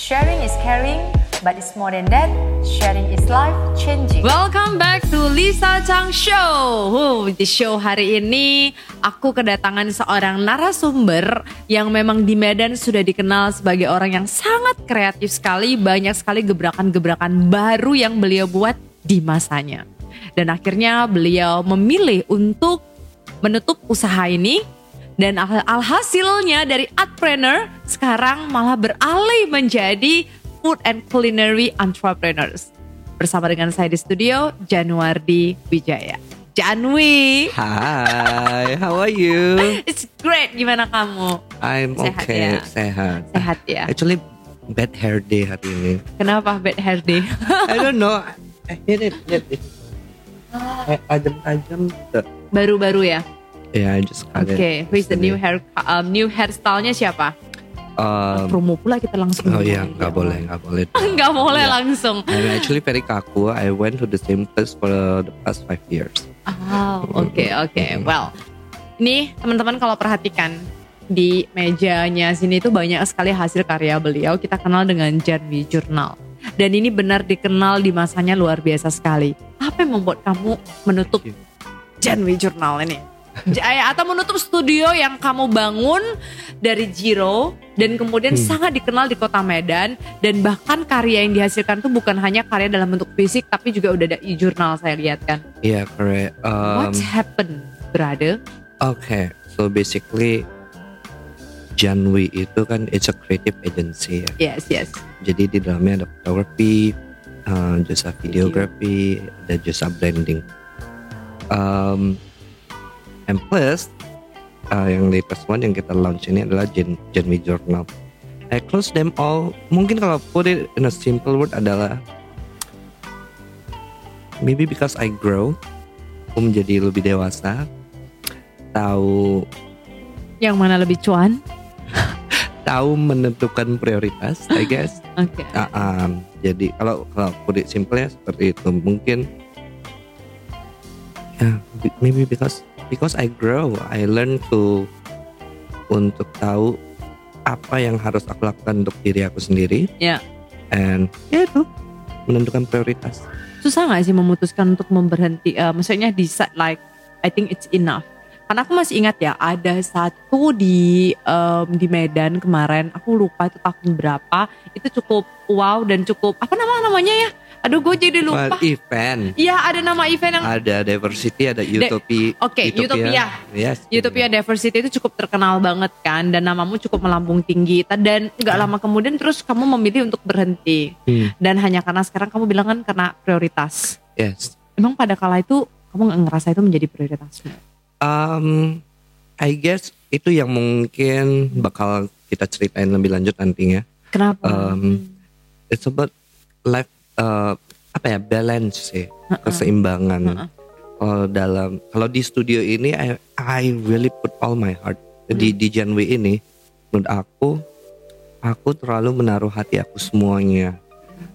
Sharing is caring, but it's more than that. Sharing is life changing. Welcome back to Lisa Chang Show. Huh, di show hari ini aku kedatangan seorang narasumber yang memang di Medan sudah dikenal sebagai orang yang sangat kreatif sekali, banyak sekali gebrakan-gebrakan baru yang beliau buat di masanya. Dan akhirnya beliau memilih untuk menutup usaha ini dan al- alhasilnya dari artpreneur sekarang malah beralih menjadi food and culinary entrepreneurs. Bersama dengan saya di studio Januardi Wijaya. Janwi, Hi, how are you? it's great. Gimana kamu? I'm Sehat okay, ya? sehat. Sehat ya? Actually, bad hair day hari ini. Kenapa bad hair day? I don't know. I hate it, hate it. Gitu. Baru-baru ya. Yeah, I just cut Oke, it. who is the new hair um, new hairstyle-nya siapa? Um, Promo pula kita langsung. oh iya, nggak boleh, nggak boleh. Nggak boleh Yeah. langsung. I'm actually very kaku. I went to the same place for the past five years. Oh, oke oke. Well, ini teman-teman kalau perhatikan di mejanya sini itu banyak sekali hasil karya beliau. Kita kenal dengan Janwi Journal. Dan ini benar dikenal di masanya luar biasa sekali. Apa yang membuat kamu menutup Janwi Journal ini? Eh, atau menutup studio yang kamu bangun dari zero dan kemudian sangat dikenal di kota Medan dan bahkan karya yang dihasilkan itu bukan hanya karya dalam bentuk fisik tapi juga udah ada e-journal saya lihat kan. Yeah, correct. Um, What's happened, brother? okay, so basically, Janwi itu kan it's a creative agency ya. Yes, yes. Jadi di dalamnya ada photography, uh, jasa videography, ada jasa branding. Um, and plus, uh, yang latest one yang kita launch ini adalah Gen Genwi Journal. I close them all. Mungkin kalau put it in a simple word adalah maybe because I grow, aku menjadi lebih dewasa, tahu Yang mana lebih cuan? tahu menentukan prioritas, I guess. Oke. Ah, um, jadi kalau kalau put it simple ya seperti itu mungkin ya be- maybe because because I grow I learn to untuk tahu apa yang harus aku lakukan untuk diri aku sendiri Ya. and ya itu menentukan prioritas Susah nggak sih memutuskan untuk memberhenti? eh, maksudnya decide like I think it's enough. Karena aku masih ingat ya ada satu di em, di Medan kemarin. Aku lupa itu tahun berapa. Itu cukup wow dan cukup apa nama namanya ya? Aduh gue jadi lupa. Well, event. Iya ada nama event yang ada diversity ada utopia Oke, Utopia. yes. Utopia Diversity itu cukup terkenal banget kan dan namamu cukup melambung tinggi. Dan nggak lama kemudian terus kamu memilih untuk berhenti. Hmm, dan hanya karena sekarang kamu bilang kan karena prioritas. Yes. Emang pada kala itu kamu nggak ngerasa itu menjadi prioritasmu Um, I guess itu yang mungkin bakal kita ceritain lebih lanjut nantinya. kenapa? Um, It's about life uh, apa ya balance sih, keseimbangan. Kalau dalam kalau di studio ini I, I really put all my heart di di Janwi ini. Menurut aku, aku terlalu menaruh hati aku semuanya.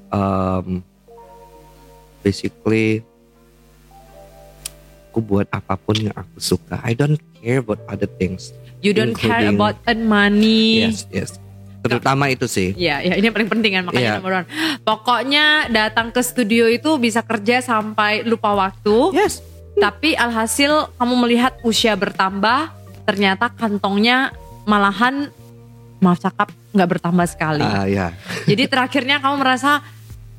Um, basically aku buat apa pun yang aku suka. I don't care about other things. you don't care about earn money Yes, yes. Terutama itu sih. Ya, ya ini yang paling penting kan makanya Iya. nomor one. Pokoknya datang ke studio itu bisa kerja sampai lupa waktu. Yes. Tapi alhasil kamu melihat usia bertambah, ternyata kantongnya malahan maaf cakap nggak bertambah sekali. Ah ya. Jadi terakhirnya kamu merasa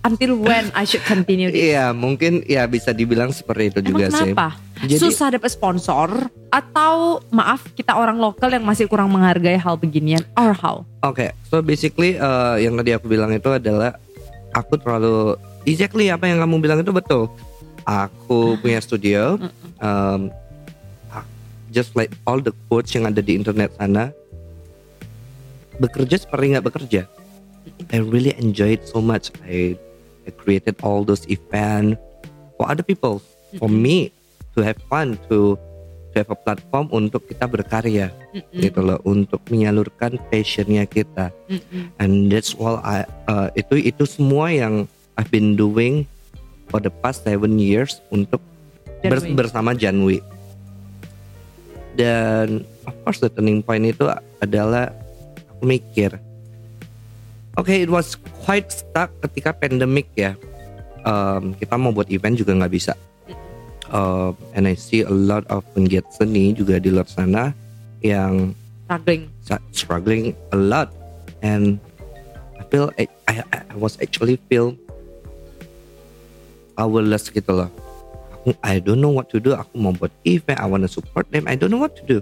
until when I should continue this. Iya, mungkin ya bisa dibilang seperti itu Emang juga sih. kenapa? Jadi- Susah dapat sponsor atau maaf kita orang lokal yang masih kurang menghargai hal beginian or how? Oke, so basically uh, yang tadi aku bilang itu adalah aku terlalu exactly apa yang kamu bilang itu betul. Aku punya studio, um, just like all the quotes yang ada di internet sana, bekerja seperti nggak bekerja. I really enjoy it so much. I created all those event for other people, for me to have fun, to to have a platform untuk kita berkarya, gitu loh, untuk menyalurkan passionnya kita. And that's all I uh, itu itu semua yang I've been doing for the past seven years untuk Janwi. bersama Janwi. Dan of course the turning point itu adalah aku mikir Okay, it was quite stuck ketika pandemic ya. Um, kita mau buat event juga nggak bisa. Uh, and I see a lot of penggiat seni juga di luar sana yang Struggling. struggling a lot, and I feel I, I, I was actually feel powerless gitu loh. Aku I don't know what to do. Aku mau buat event, I wanna support them. I don't know what to do.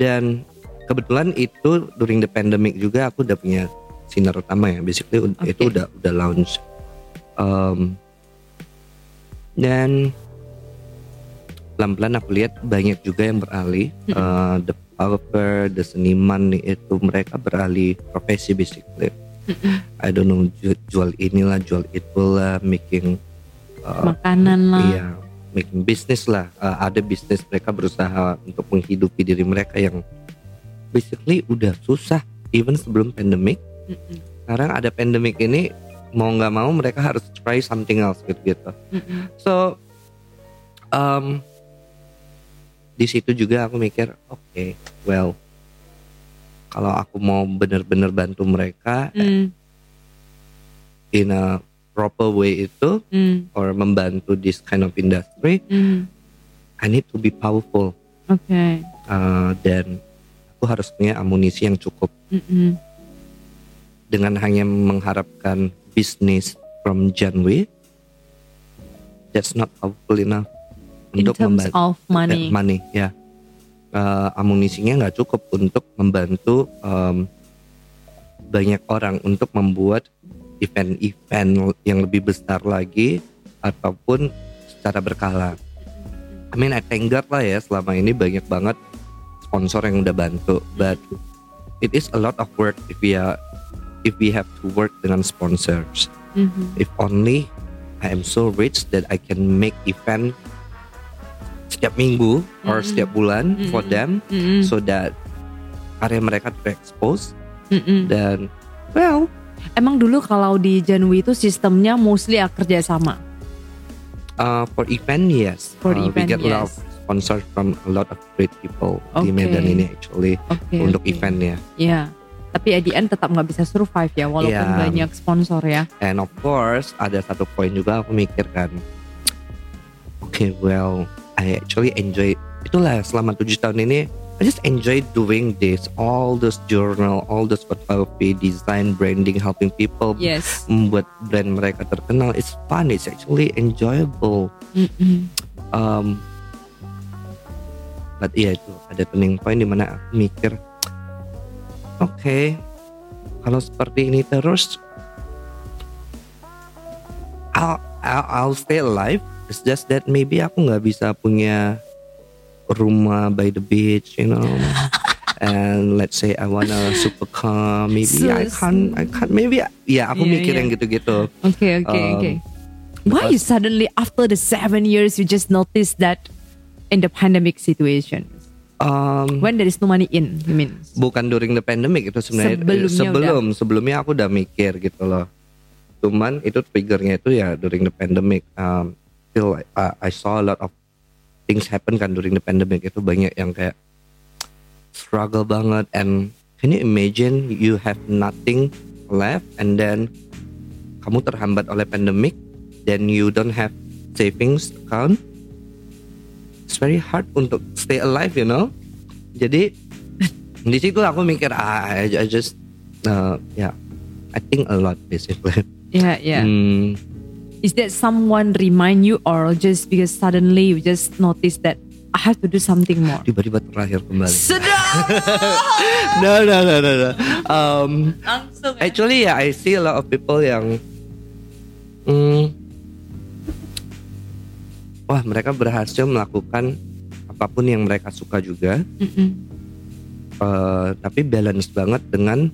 Dan kebetulan itu during the pandemic juga aku udah punya sinar utama ya. Basically Oke. itu udah udah launch. Um, dan pelan-pelan aku lihat banyak juga yang beralih. Uh, the developer, the seniman itu mereka beralih profesi basically. I don't know ju- jual inilah, jual itulah, making uh, Makanan lah. Iya, making business lah. Uh, ada bisnis mereka berusaha untuk menghidupi diri mereka yang basically udah susah even sebelum pandemic. Mm-mm. Sekarang ada pandemic ini mau nggak mau mereka harus try something else gitu gitu. Mm-mm. So um, di situ juga aku mikir, oke, well, kalau aku mau benar-benar bantu mereka Mm, in a proper way itu, mm, or membantu this kind of industry, mm. I need to be powerful Oke. uh, dan aku harus punya amunisi yang cukup Mm-mm. Dengan hanya mengharapkan bisnis from Janwi that's not powerful enough In untuk terms membantu of money. eh, money ya Eh, amunisinya nggak cukup untuk membantu em, banyak orang untuk membuat event-event yang lebih besar lagi ataupun secara berkala. I mean I thank God lah ya selama ini banyak banget sponsor yang udah bantu, but it is a lot of work if we are if we have to work dengan sponsors. Mhm. If only I am so rich that I can make event setiap minggu or Mm-mm. setiap bulan for Mm-mm. them Mm-mm. so that karya mereka terekspos Mm-mm. dan well Emang dulu kalau di Janwi itu sistemnya mostly ya kerjasama. uh, for event yes For Uh, event, we get a lot of yes. sponsors from a lot of great people di Okay. Medan ini actually Oke. untuk oke. eventnya Iya. Tapi at the end tetap nggak bisa survive ya walaupun Iya. banyak sponsor ya. and of course ada satu poin juga aku mikir kan okay well I actually enjoy itulah selama tujuh tahun ini I just enjoy doing this all those journal all those photography design branding helping people Yes. membuat brand mereka terkenal it's fun it's actually enjoyable Mm-mm. um, but iya itu ada turning point di mana aku mikir oke kalau seperti ini terus I'll, I'll, I'll stay alive it's just that maybe aku nggak bisa punya rumah by the beach you know and let's say I want a supercar maybe I Sus. can't I can't maybe ya aku Iya, mikir iya. yang gitu-gitu Oke oke Um, oke. Why you suddenly after the seven years you just notice that in the pandemic situation um, when there is no money in, you mean? bukan during the pandemic itu sebenarnya Sebelumnya sebelum sebelumnya aku udah mikir gitu loh. Cuman itu triggernya itu ya during the pandemic. Um, still I, I saw a lot of things happen kan during the pandemic. Itu banyak yang kayak struggle banget. And can you imagine you have nothing left and then kamu terhambat oleh pandemic then you don't have savings account? It's very hard untuk stay alive you know jadi di situ aku mikir ah, I, I just uh, yeah I think a lot basically Yeah yeah. Hmm, Is that someone remind you or just because suddenly you just notice that I have to do something more? tiba-tiba terakhir kembali Sedap. no no no no no um, Langsung. ya. Actually ya I see a lot of people yang hmm, Wah mereka berhasil melakukan apa pun yang mereka suka juga. Mm-mm. eh, Tapi balance banget dengan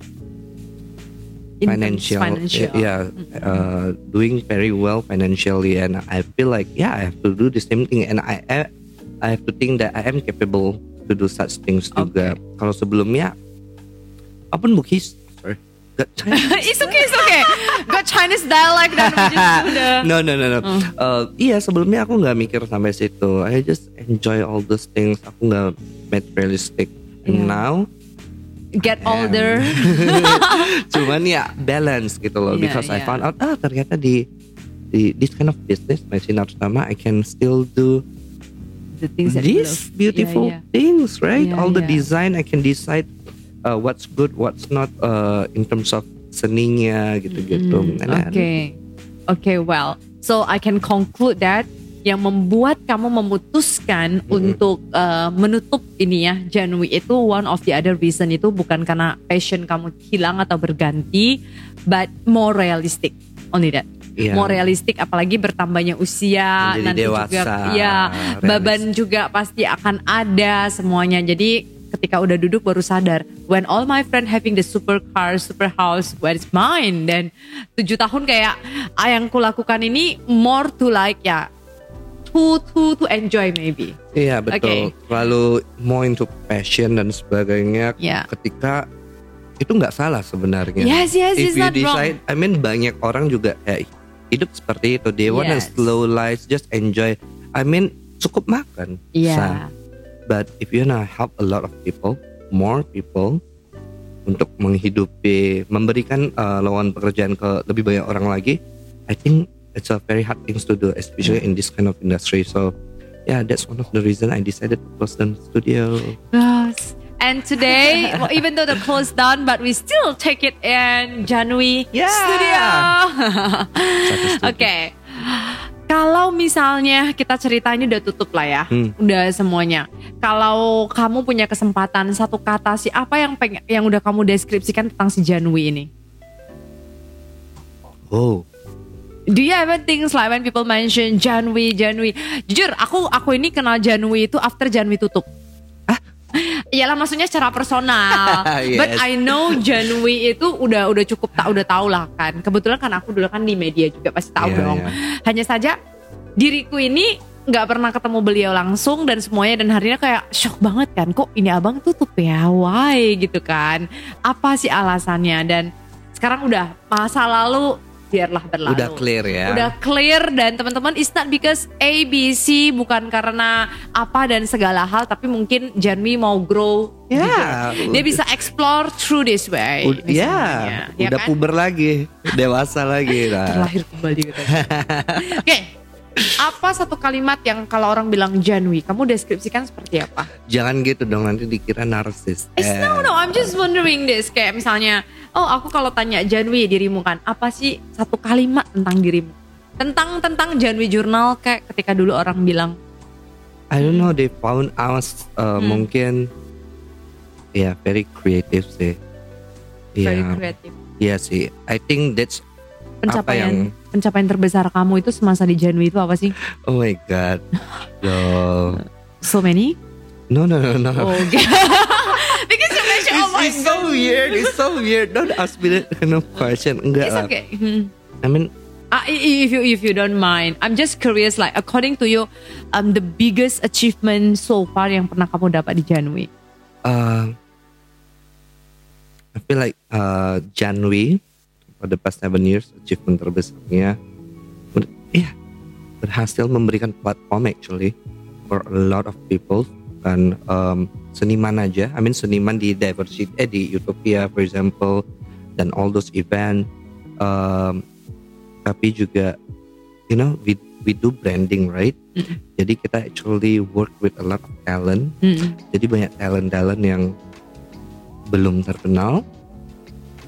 In financial, financial. yeah, uh, doing very well financially, and I feel like yeah, I have to do the same thing, and I I, have to think that I am capable to do such things juga. Kalau sebelumnya, apa pun bukis, Chinese. it's okay, it's okay. Got Chinese dialect dan no no no no. Uh, iya sebelumnya aku nggak mikir sampai situ. I just enjoy all those things. Aku nggak materialistic. Yeah. now get older. Cuman ya balance gitu loh Iya, because I iya. found out ah ternyata di di this kind of business my sinar utama I can still do The things that these beautiful Iya, iya. things, right? Yeah, All the yeah. design I can decide uh, what's good, what's not uh, in terms of seninya gitu-gitu. Mm, And then- Oke, oke, well, so I can conclude that yang membuat kamu memutuskan untuk uh, menutup ini ya Janui itu one of the other reason itu bukan karena passion kamu hilang atau berganti, but more realistic, only that. Iya. More realistic, apalagi bertambahnya usia Menjadi nanti juga, dewasa, ya realistic. beban juga pasti akan ada semuanya. Jadi ketika udah duduk baru sadar when all my friend having the super car, super house, where is mine? Dan tujuh tahun kayak ah, yang kulakukan ini more to like ya to to to enjoy maybe. Iya betul. Oke. Lalu more into passion dan sebagainya. Ya. Ketika itu nggak salah sebenarnya. Yes, yes, If it's you not wrong. decide, I mean banyak orang juga kayak hidup seperti itu. They want a Yes. slow life, just enjoy. I mean cukup makan. Sa- But if you wanna help a lot of people, more people untuk menghidupi, memberikan uh, lowongan pekerjaan ke lebih banyak orang lagi, I think it's a very hard things to do, especially in this kind of industry. So, yeah, that's one of the reason I decided to close the studio. Yes. And today, well, even though the closed down, but we still take it in Janui Yeah. Studio. Oke. Kalau misalnya kita cerita ini udah tutup lah ya, Hmm. udah semuanya. Kalau kamu punya kesempatan satu kata sih apa yang pengen yang udah kamu deskripsikan tentang si Janui ini? Oh, Do you ever things like when people mention Janui, Janui? Jujur, aku aku ini kenal Janui itu after Janui tutup. Iyalah maksudnya secara personal. Yes. But I know Janui itu udah udah cukup tak udah tahu lah kan. Kebetulan kan aku dulu kan di media juga pasti tahu Iya, dong. iya. Hanya saja diriku ini nggak pernah ketemu beliau langsung dan semuanya dan harinya kayak shock banget kan. Kok ini abang tutup ya? Why gitu kan? Apa sih alasannya? Dan sekarang udah masa lalu biarlah berlalu. udah clear ya. Udah clear dan teman-teman it's not because ABC bukan karena apa dan segala hal tapi mungkin Janwi mau grow Ya, gitu. Dia bisa explore through this way. Ya, misalnya. Ya udah kan? puber lagi, dewasa lagi. Nah. terlahir kembali gitu. Oke. Apa satu kalimat yang kalau orang bilang Janwi, kamu deskripsikan seperti apa? Jangan gitu dong nanti dikira narsis. It's Eh, no no, I'm just wondering this kayak misalnya, oh aku kalau tanya Janwi dirimu kan, apa sih satu kalimat tentang dirimu? Tentang tentang Janwi Jurnal kayak ketika dulu orang bilang, I don't know they found us uh, Hmm. mungkin ya very creative sih. very Iya, kreatif. iya sih. I think that's Pencapaian yang- pencapaian terbesar kamu itu semasa di Janwi itu apa sih? oh my god. Yo. So many? No no no no. Oh, okay. Because you mentioned, oh my it's, it's so weird. It's so weird. Don't ask me that kind of question. Enggak It's lah. okay. Hmm. I mean, Uh, if you if you don't mind, I'm just curious like according to you, um, the biggest achievement so far yang pernah kamu dapat di Janwi. uh, I feel like uh, Janwi for the past seven years achievement terbesarnya, ber- ya berhasil memberikan platform actually for a lot of people kan um, seniman aja. I mean seniman di diversity eh di Utopia for example dan all those event. Um, tapi juga you know we we do branding right. Jadi kita actually work with a lot of talent Mm. jadi banyak talent-talent yang belum terkenal,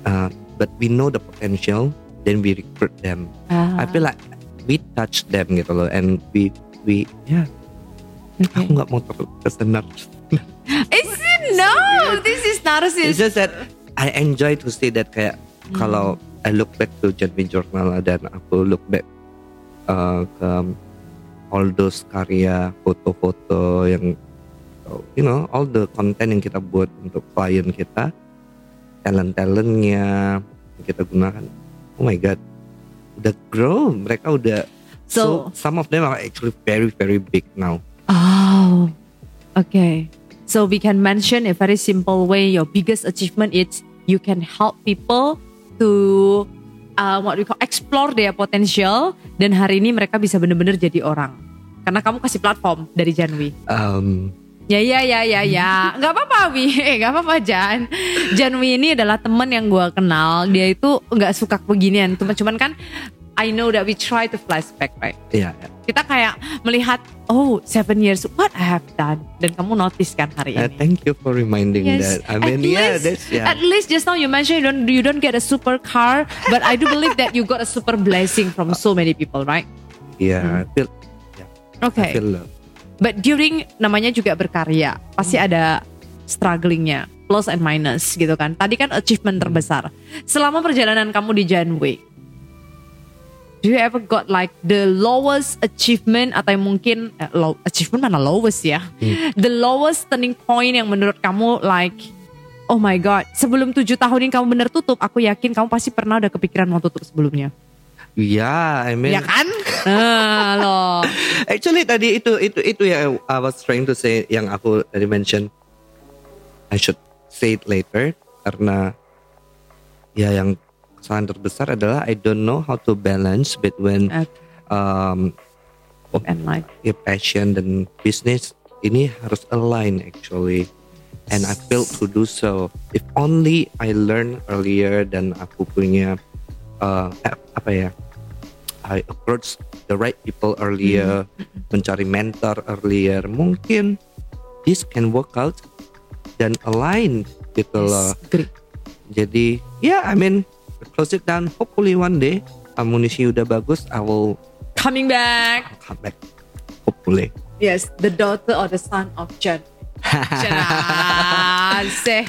uh, but we know the potential, then we recruit them. Ah, I feel like we touch them gitu loh, and we we ya okay. aku nggak mau ter- tersenar. Is it no? This is It's narcissist. just that I enjoy to see that kayak kalau I look back to Janvi Journal dan aku look back uh, ke all those karya foto-foto yang you know all the content yang kita buat untuk klien kita talent-talentnya yang kita gunakan oh my god udah grow mereka udah so, So- some of them are actually very very big now Oh, okay. So we can mention a very simple way. Your biggest achievement is you can help people to uh, what we call explore their potential. Dan hari ini mereka bisa benar-benar jadi orang. Karena kamu kasih platform dari Janwi. um, Ya ya ya ya ya, nggak apa-apa Wi, eh nggak apa-apa Jan. Janwi ini adalah teman yang gue kenal. Dia itu nggak suka beginian. Cuma cuman kan, I know that we try to flashback, right? Iya. iya. Kita kayak melihat, oh seven years, what I have done. Dan kamu notice kan hari Uh, ini. thank you for reminding that. I mean, at yeah, least, that's yeah. At least just now you mentioned you don't you don't get a super car, but I do believe that you got a super blessing from so many people, right? yeah, I feel, I Okay. feel love. But during namanya juga berkarya, pasti ada strugglingnya, plus and minus gitu kan. Tadi kan achievement terbesar. Selama perjalanan kamu di Janway, do you ever got like the lowest achievement atau yang mungkin eh, low, achievement mana lowest ya? The lowest turning point yang menurut kamu like Oh my god, sebelum tujuh tahun ini kamu bener tutup, aku yakin kamu pasti pernah udah kepikiran mau tutup sebelumnya. Yeah, I mean, Ya kan? Nah, loh. actually tadi itu itu itu yang I was trying to say yang aku tadi mention. I should say it later karena ya yang kesalahan terbesar adalah I don't know how to balance between Okay. um, And like, ya passion dan bisnis ini harus align actually and I failed to do so if only I learn earlier dan aku punya uh, ap- apa ya I approach the right people earlier mencari mentor earlier mungkin this can work out dan align gitu loh agree. jadi ya I mean close it down hopefully one day amunisi udah bagus I will Coming back. come back hopefully Yes, the daughter or the son of John. Asik.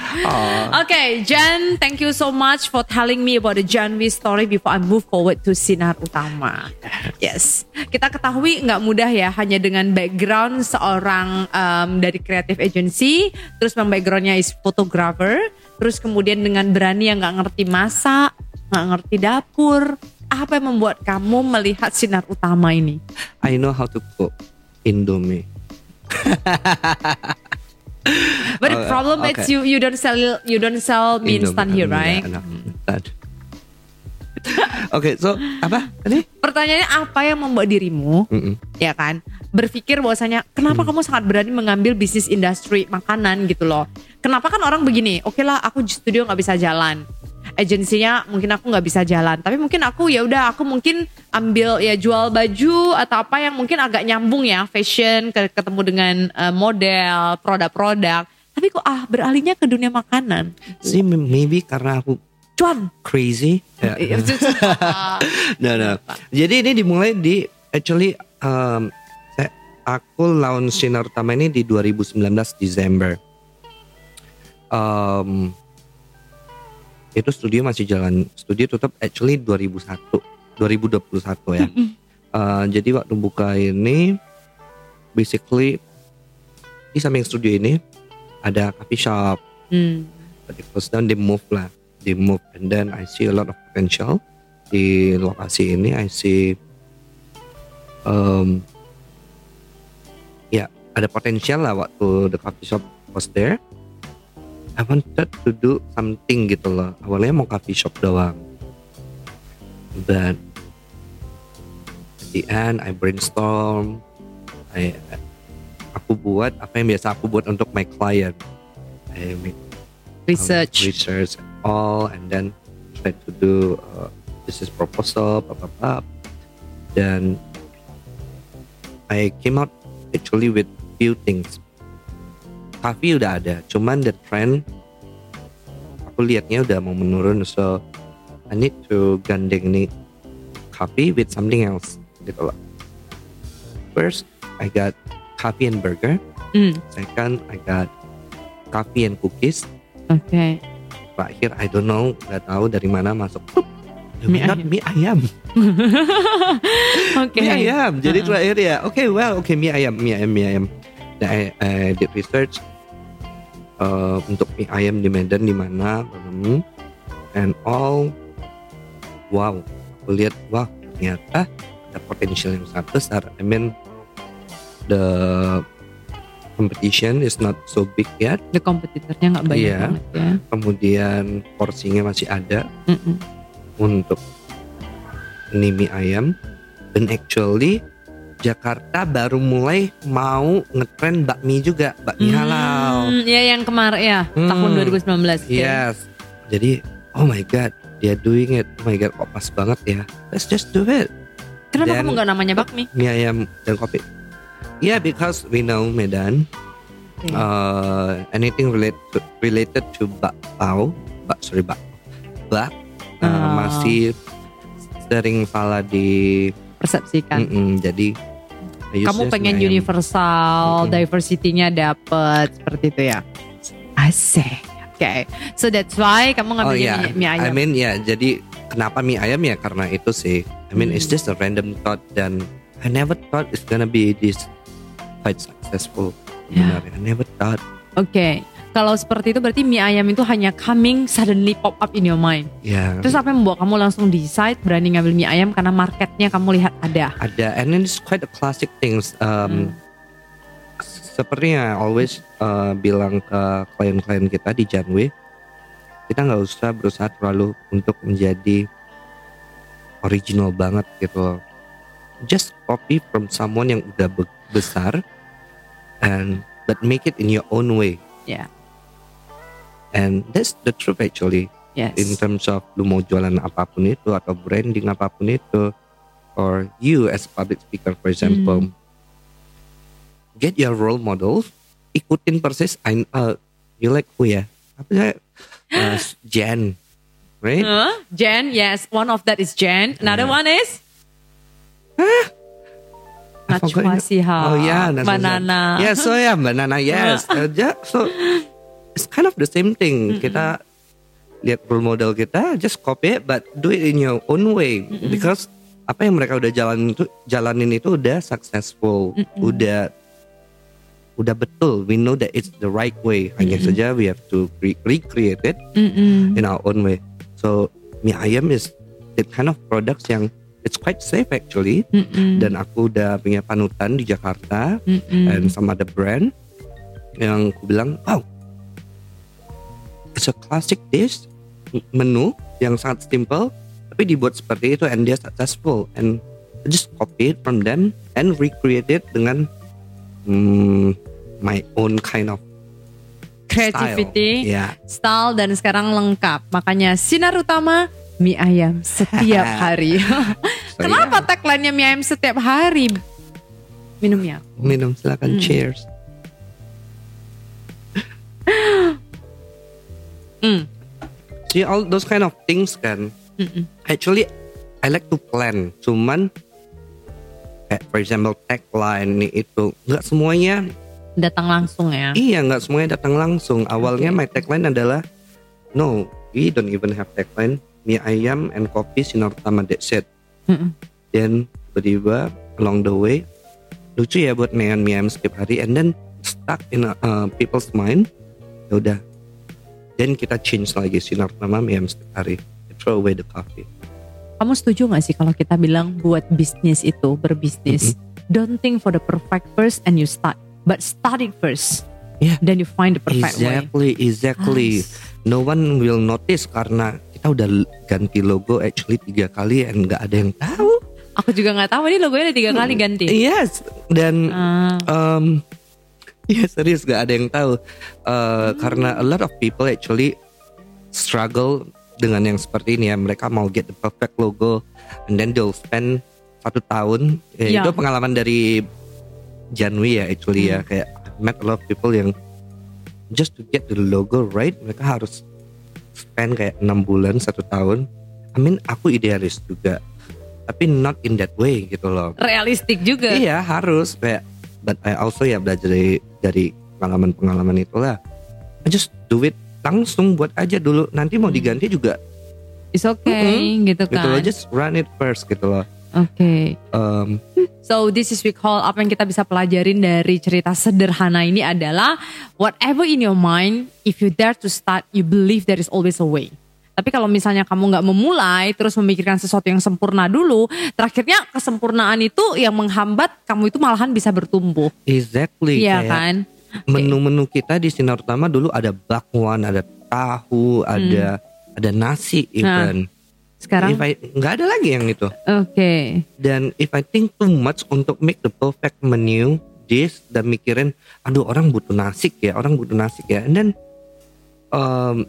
Okay, Jan, thank you so much for telling me about the Janwi story before I move forward to Sinar Utama. Yes, kita ketahui nggak mudah ya, hanya dengan background seorang um, dari creative agency, terus backgroundnya is photographer, terus kemudian dengan berani yang nggak ngerti masak, nggak ngerti dapur. Apa yang membuat kamu melihat Sinar Utama ini? I know how to cook Indomie. But the Oh, problem is okay. you you don't sell you don't sell mie instant here, right? Oke, so apa tadi? Pertanyaannya apa yang membuat dirimu, Mm-mm. ya kan, berpikir bahwasanya kenapa kamu sangat berani mengambil bisnis industri makanan gitu loh? Kenapa kan orang begini? Oke lah, aku di studio nggak bisa jalan, agensinya mungkin aku nggak bisa jalan, tapi mungkin aku ya udah aku mungkin ambil ya jual baju atau apa yang mungkin agak nyambung ya, fashion, ke- ketemu dengan eh, model, produk-produk. Tapi kok ah beralihnya ke dunia makanan? See, maybe karena aku Cuan. crazy. Ya. Iya, no, no. Jadi ini dimulai di actually um, saya- aku launch Sinar Utama ini di 2019 Desember. Um, itu studio masih jalan. Studio tutup actually 2001, 2021 ya. Uh, jadi waktu buka ini basically di samping studio ini ada coffee shop, Hmm. but it down, they move lah. They move and then I see a lot of potential di lokasi ini. I see um, ya ada potensial lah waktu the coffee shop was there. I wanted to do something gitu loh. Awalnya mau coffee shop doang. But at the end I brainstorm. I aku buat apa yang biasa aku buat untuk my client. I make Research. um, research all and then try to do uh, business proposal blah, blah, blah. dan I came out actually with few things coffee udah ada cuman the trend aku lihatnya udah mau menurun so I need to gandeng nih coffee with something else gitu loh first I got coffee and burger Hmm. second I got coffee and cookies Oke. terakhir I don't know nggak tahu dari mana masuk Pup, Mie not ayam. mie ayam Oke. mie ayam jadi Uh-uh. terakhir ya oke well oke mie ayam mie ayam mie ayam I, I did research uh, untuk mie ayam di Medan di mana hmm, and all wow aku lihat wah ternyata ada potensial yang sangat besar I mean the competition is not so big yet The kompetitornya nggak banyak Iya. banget ya. kemudian porsinya masih ada Mm-mm. untuk ini mie ayam dan actually Jakarta baru mulai mau ngetren bakmi juga, bakmi halal. Hmm, ya yang kemarin ya Hmm. tahun 2019. Oke. Yes. Jadi, oh my god, dia doing it. Oh my god, kok pas banget ya. Let's just do it. Kenapa Dan- kamu nggak namanya bakmi? Mie ayam dan kopi. Yeah, because we know Medan, Oke. uh, anything related to, related to bakpao, bak sorry bak, bak uh, Oh. masih sering salah di. Persepsikan. Mm-mm, jadi Use Kamu just pengen mie ayam. universal, Mm-mm. diversity-nya dapet seperti itu ya. Asik. Oke. So that's why kamu Oh ngambil ya, mie, mie ayam. I mean ya, jadi kenapa mie ayam ya karena itu sih. I mean it's Hmm. just a random thought dan I never thought it's gonna be this quite successful. Sebenarnya, I never thought. Oke. Kalau seperti itu berarti mie ayam itu hanya coming suddenly pop up in your mind. Ya, Terus apa yang membuat kamu langsung decide berani ngambil mie ayam karena marketnya kamu lihat ada. ada and then it's quite a classic things. Hmm. Um, Seperti yang I always uh, bilang ke klien-klien kita di Janwe, kita nggak usah berusaha terlalu untuk menjadi original banget gitu loh. Just copy from someone yang udah be- besar and but make it in your own way. Ya. And that's the truth actually. Yes. In terms of lu mau jualan apa pun itu atau branding apa pun itu, or you as public speaker for example, Hmm. get your role model, ikutin persis. I, uh, you like who ya? Apa ya? Uh, Jen, right? Huh? Jen, yes, one of that is Jen. Another Yeah. one is Najwa it. Shihab. Oh yeah. Banana. Yes, so yeah, banana. Yes, Uh, yeah, so it's kind of the same thing. Kita lihat role model kita, just copy it, but do it in your own way. Because apa yang mereka udah jalanin itu, jalanin itu udah successful, udah udah betul. We know that it's the right way. Hanya saja we have to re- recreate it Mm-mm. in our own way. So mie ayam is that kind of products yang it's quite safe actually. Mm-mm. Dan aku udah punya panutan di Jakarta Mm-mm. and sama ada brand yang aku bilang, wow, it's a classic dish menu yang sangat simple tapi dibuat seperti itu and dia successful and I just copy it from them and recreate it dengan hmm, my own kind of Creativity, style. Ya, style dan sekarang lengkap. Makanya sinar utama mie ayam setiap hari. So, Kenapa yeah. tagline-nya mie ayam setiap hari? Minumnya. minum silakan cheers. Mm. See all those kind of things kan. Mm-mm. Actually, I like to plan. Cuman, kayak for example tagline nih itu nggak semuanya. Datang langsung ya. Iya nggak semuanya datang langsung. Awalnya my tagline adalah no, we don't even have tagline. Mie ayam and kopi sinar utama that's it. Mm-mm. Dan tiba-tiba along the way lucu ya buat neon mie ayam setiap hari and then stuck in uh, people's mind. Ya udah. Dan kita change lagi sinar mie ayam setiap hari. Throw away the coffee. Kamu setuju gak sih kalau kita bilang buat bisnis itu berbisnis, don't think for the perfect first and you start, but start it first. Yeah. Then you find the perfect way. Exactly, exactly. No one will notice karena kita udah ganti logo actually tiga kali and nggak ada yang tahu. Aku juga nggak tahu ini logonya ada tiga kali ganti. Yes, dan Ah, um, ya serius gak ada yang tahu Uh, karena a lot of people actually struggle dengan yang seperti ini ya. Mereka mau get the perfect logo and then they'll spend satu tahun. Ya, Ya. Itu pengalaman dari Janwi ya actually ya kayak I met a lot of people yang just to get the logo right mereka harus spend kayak enam bulan satu tahun. I mean aku idealis juga tapi not in that way gitu loh. realistik juga. Iya harus kayak but I also ya belajar dari dari pengalaman-pengalaman itulah. I just do it langsung buat aja dulu. Nanti mau diganti juga It's okay gitu gitu loh. kan. Just run it first gitu loh. Oke. Um, So this is we call apa yang kita bisa pelajarin dari cerita sederhana ini adalah whatever in your mind, if you dare to start, you believe there is always a way. Tapi kalau misalnya kamu nggak memulai, terus memikirkan sesuatu yang sempurna dulu, terakhirnya kesempurnaan itu yang menghambat kamu itu malahan bisa bertumbuh. exactly. Iya kan? Menu-menu kita di Sinar Utama dulu ada bakwan, ada tahu, ada ada nasi even. Sekarang If I nggak ada lagi yang itu. oke. Dan if I think too much untuk make the perfect menu dish dan mikirin, aduh orang butuh nasi ya, orang butuh nasi ya. And then um,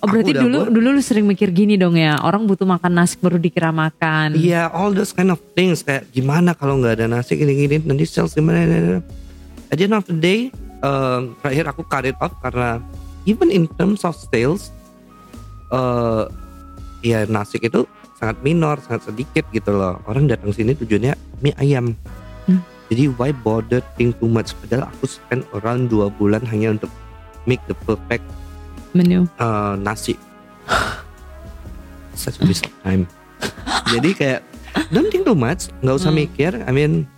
Oh berarti dulu buat- dulu lu sering mikir gini dong ya, orang butuh makan nasi baru dikira makan. Iya, all those kind of things kayak gimana kalau nggak ada nasi gini-gini nanti sales gimana? gimana. At the end of the day, um, terakhir aku cut it off karena even in terms of sales, uh, ya nasi itu sangat minor, sangat sedikit gitu loh. Orang datang sini tujuannya mie ayam. Hmm. Jadi why bother think too much? Padahal aku spend around dua bulan hanya untuk make the perfect Menu. uh, nasi. Such a waste of time. Jadi kayak don't think too much, nggak usah Hmm. mikir. I mean,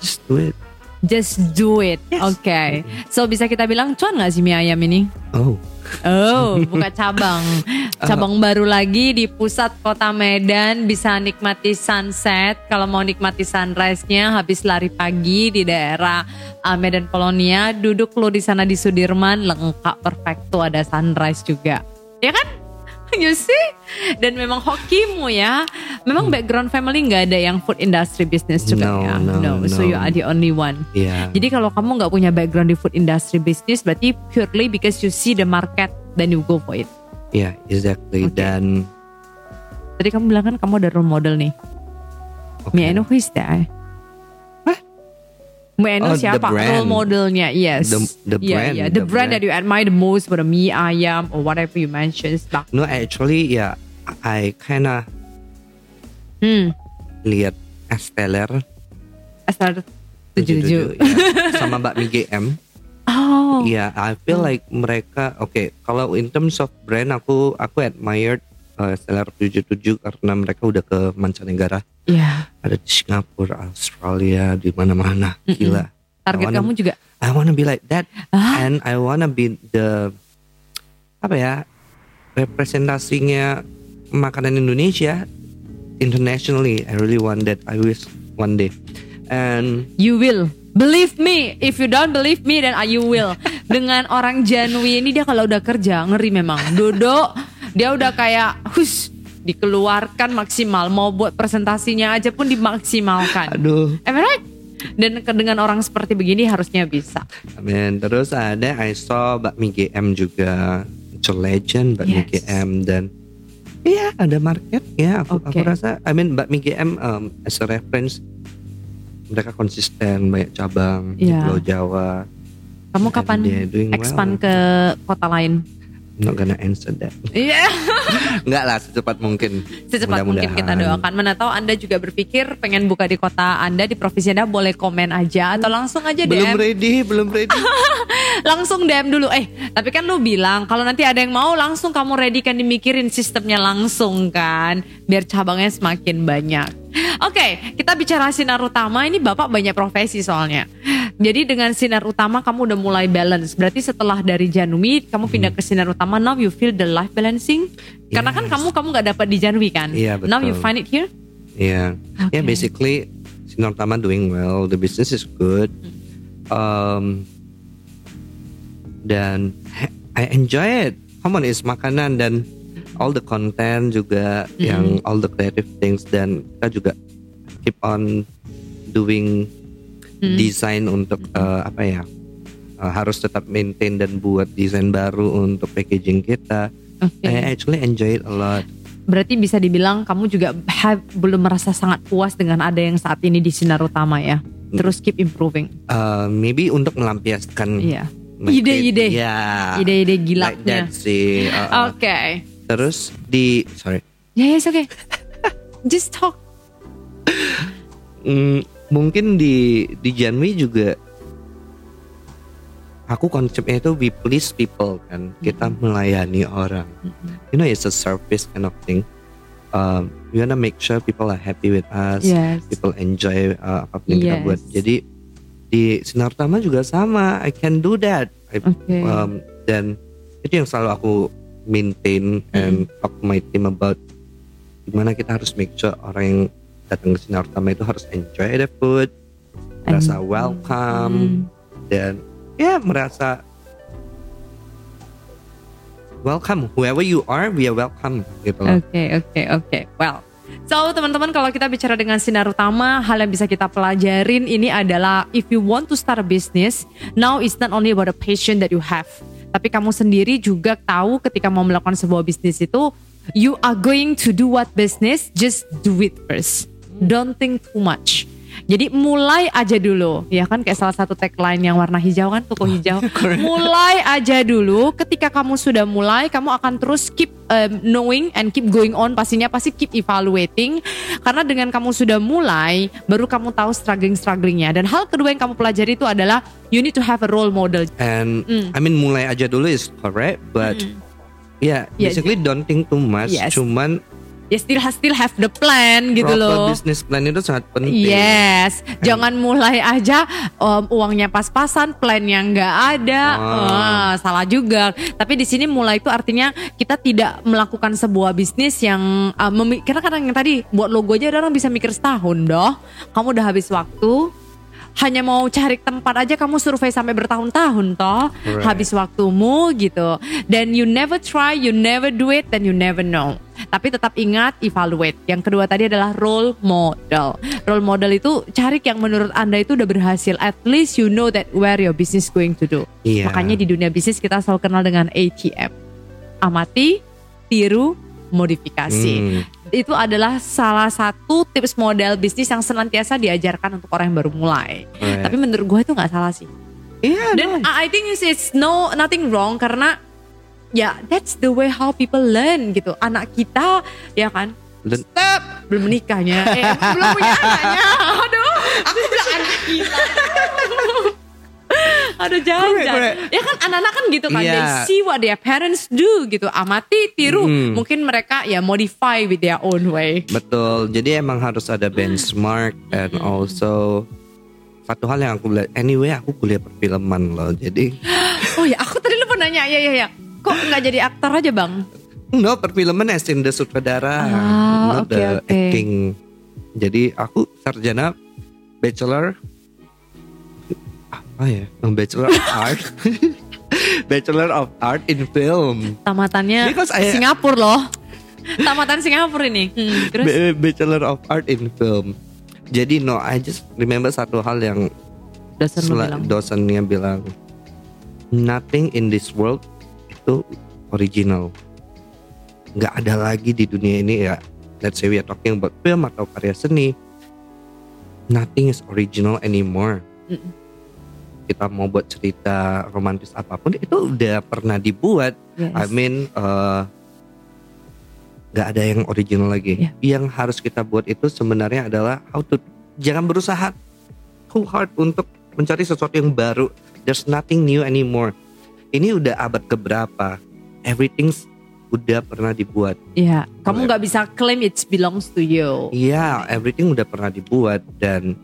just do it. Just do it. Oke. So bisa kita bilang cuan nggak sih mie ayam ini? Oh, Oh, buka cabang. Cabang baru lagi di pusat kota Medan bisa nikmati sunset. Kalau mau nikmati sunrise-nya habis lari pagi di daerah uh, Medan Polonia, duduk lo di sana di Sudirman lengkap perfect tuh ada sunrise juga. Ya kan? You see? Dan memang hokimu ya. Memang background family nggak ada yang food industry business juga No, ya. no, so no. you are the only one. yeah. Jadi kalau kamu nggak punya background di food industry business, berarti purely because you see the market then you go for it. yeah, exactly. Okay. Dan Tadi kamu bilang kan kamu ada role model nih. okay. May I know who is that? I know Oh, siapa role modelnya? Yes. The- the yeah, brand, yeah. The, the brand, that brand. you admire the most for the mie ayam or whatever you mentioned. Bak. no, actually, yeah, I kinda Hmm. lihat Esteller Asal tujuh 77, ya, sama Mbak Mi GM. Oh. Iya, I feel like mereka oke. kalau in terms of brand aku aku admired uh, Stellar 77 karena mereka udah ke mancanegara. Iya. Ada di Singapura, Australia, di mana-mana. Gila. Target wanna- kamu juga. I wanna be like that Ah. and I wanna be the apa ya? representasinya makanan Indonesia internationally. I really want that. I wish one day. And You will. Believe me. If you don't believe me, then you will. Dengan orang Janwi ini dia kalau udah kerja ngeri memang. Dodo dia udah kayak hus dikeluarkan maksimal. Mau buat presentasinya aja pun dimaksimalkan. aduh, Am I right? Dan dengan orang seperti begini harusnya bisa. Amin. Terus ada I saw bakmi GM juga. It's a legend bakmi Yes. GM dan Iya ada market ya aku, Oke. aku rasa I mean bakmi GM um, as a reference mereka konsisten banyak cabang di Iya. Pulau Jawa Kamu kapan expand well. ke kota lain? Not gonna answer that Iya. Enggak lah secepat mungkin Secepat mungkin kita doakan. Mana tahu Anda juga berpikir pengen buka di kota Anda di provinsi Anda boleh komen aja atau langsung aja DM. belum ready belum ready langsung DM dulu. Eh, tapi kan lu bilang kalau nanti ada yang mau langsung kamu ready kan dimikirin sistemnya langsung kan, biar cabangnya semakin banyak. Oke, kita bicara sinar utama. Ini Bapak banyak profesi soalnya. Jadi dengan sinar utama kamu udah mulai balance. Berarti setelah dari Janui kamu pindah ke sinar utama, now you feel the life balancing. Karena kan Yes. kamu kamu nggak dapat di Janui kan. Iya, Now you betul. find it here. Yeah. Okay. Yeah, basically Sinar Utama doing well. The business is good. Um, dan I enjoy it. Come on, it's makanan dan all the content juga yang all the creative things dan kita juga keep on doing design untuk uh, apa ya? uh, harus tetap maintain dan buat desain baru untuk packaging kita. Oke. I actually enjoy it a lot. Berarti bisa dibilang kamu juga have, belum merasa sangat puas dengan ada yang saat ini di sinar utama ya. Terus keep improving. Uh, maybe untuk melampiaskan Iya. my Ide-ide. creat- ya Ide-ide like gilanya. that sih uh. Oke. Terus di sorry Ya, yes, oke. Just talk. mm, mungkin di di Janwi juga aku konsepnya itu we please people kan kita melayani orang you know it's a service kind of thing um, we wanna make sure people are happy with us Yes. people enjoy uh, apa pun yang kita Yes. buat jadi di sinar utama juga sama I can do that I- Oke. um, dan itu yang selalu aku maintain and talk to my team about gimana kita harus make sure orang yang datang ke sinar utama itu harus enjoy the food merasa welcome Hmm. dan ya merasa welcome whoever you are we are welcome gitu loh. Oke, oke, oke. Well, so teman-teman kalau kita bicara dengan sinar utama, hal yang bisa kita pelajarin ini adalah if you want to start a business, now it's not only about the passion that you have, tapi kamu sendiri juga tahu ketika mau melakukan sebuah bisnis itu, you are going to do what business, just do it first. Don't think too much. Jadi mulai aja dulu, ya kan kayak salah satu tagline yang warna hijau kan, toko hijau. mulai aja dulu. Ketika kamu sudah mulai, kamu akan terus keep um, knowing and keep going on. Pastinya pasti keep evaluating. Karena dengan kamu sudah mulai, baru kamu tahu struggling strugglingnya. Dan hal kedua yang kamu pelajari itu adalah you need to have a role model. and Mm. I mean mulai aja dulu is correct but yeah Yeah, basically don't think too much Yes. cuman Ya still still have the plan gitu proper loh. business plan itu sangat penting Yes, jangan mulai aja um, uangnya pas-pasan, plan yang nggak ada, Ah. Wah, salah juga. Tapi di sini mulai itu artinya kita tidak melakukan sebuah bisnis yang uh, memi- karena kadang yang tadi buat logo aja orang bisa mikir setahun doh. Kamu udah habis waktu. Hanya mau cari tempat aja kamu survei sampai bertahun-tahun toh Right. habis waktumu gitu dan you never try you never do it then you never know tapi tetap ingat evaluate. Yang kedua tadi adalah role model. Role model itu cari yang menurut anda itu udah berhasil. At least you know that where your business going to do. Iya. makanya di dunia bisnis kita selalu kenal dengan ATM amati tiru modifikasi. Hmm. itu adalah salah satu tips model bisnis yang senantiasa diajarkan untuk orang yang baru mulai. Right. tapi menurut gue itu nggak salah sih. Iya dan I I think it's no nothing wrong karena ya that's the way how people learn gitu. Anak kita ya kan Dan- step belum menikahnya, eh belum punya anaknya. Aduh, aku bilang anak kita. Aduh jangan, jangan. correct. Ya kan anak-anak kan gitu kan. They Iya. see what their parents do gitu. Amati, tiru. Hmm. Mungkin mereka ya modify with their own way. Betul, jadi emang harus ada benchmark and also satu hal yang aku belajar. Anyway, aku kuliah perfilman loh, jadi Oh ya, aku tadi lupa nanya. Ya ya ya. Kok nggak jadi aktor aja bang? no perfilman as in the sutradara, Ah, not oke, the oke. acting. Jadi aku sarjana bachelor apa ya? Bachelor of art. bachelor of art in film. Tamatannya Because I- Singapura loh. Tamatan Singapura ini. Hmm, terus B- Bachelor of art in film. Jadi no, I just remember satu hal yang dosen lu Sela- bilang. dosennya bilang nothing in this world itu original. Nggak ada lagi di dunia ini ya. Let's say we are talking about film atau karya seni nothing is original anymore. Mm-mm. kita mau buat cerita romantis apa pun itu udah pernah dibuat. Yes. I mean eh, nggak ada yang original lagi. Yeah. yang harus kita buat itu sebenarnya adalah how to jangan berusaha too hard untuk mencari sesuatu yang baru. There's nothing new anymore ini udah abad keberapa everything udah pernah dibuat Iya, kamu nggak bisa claim it belongs to you. Iya, everything udah pernah dibuat dan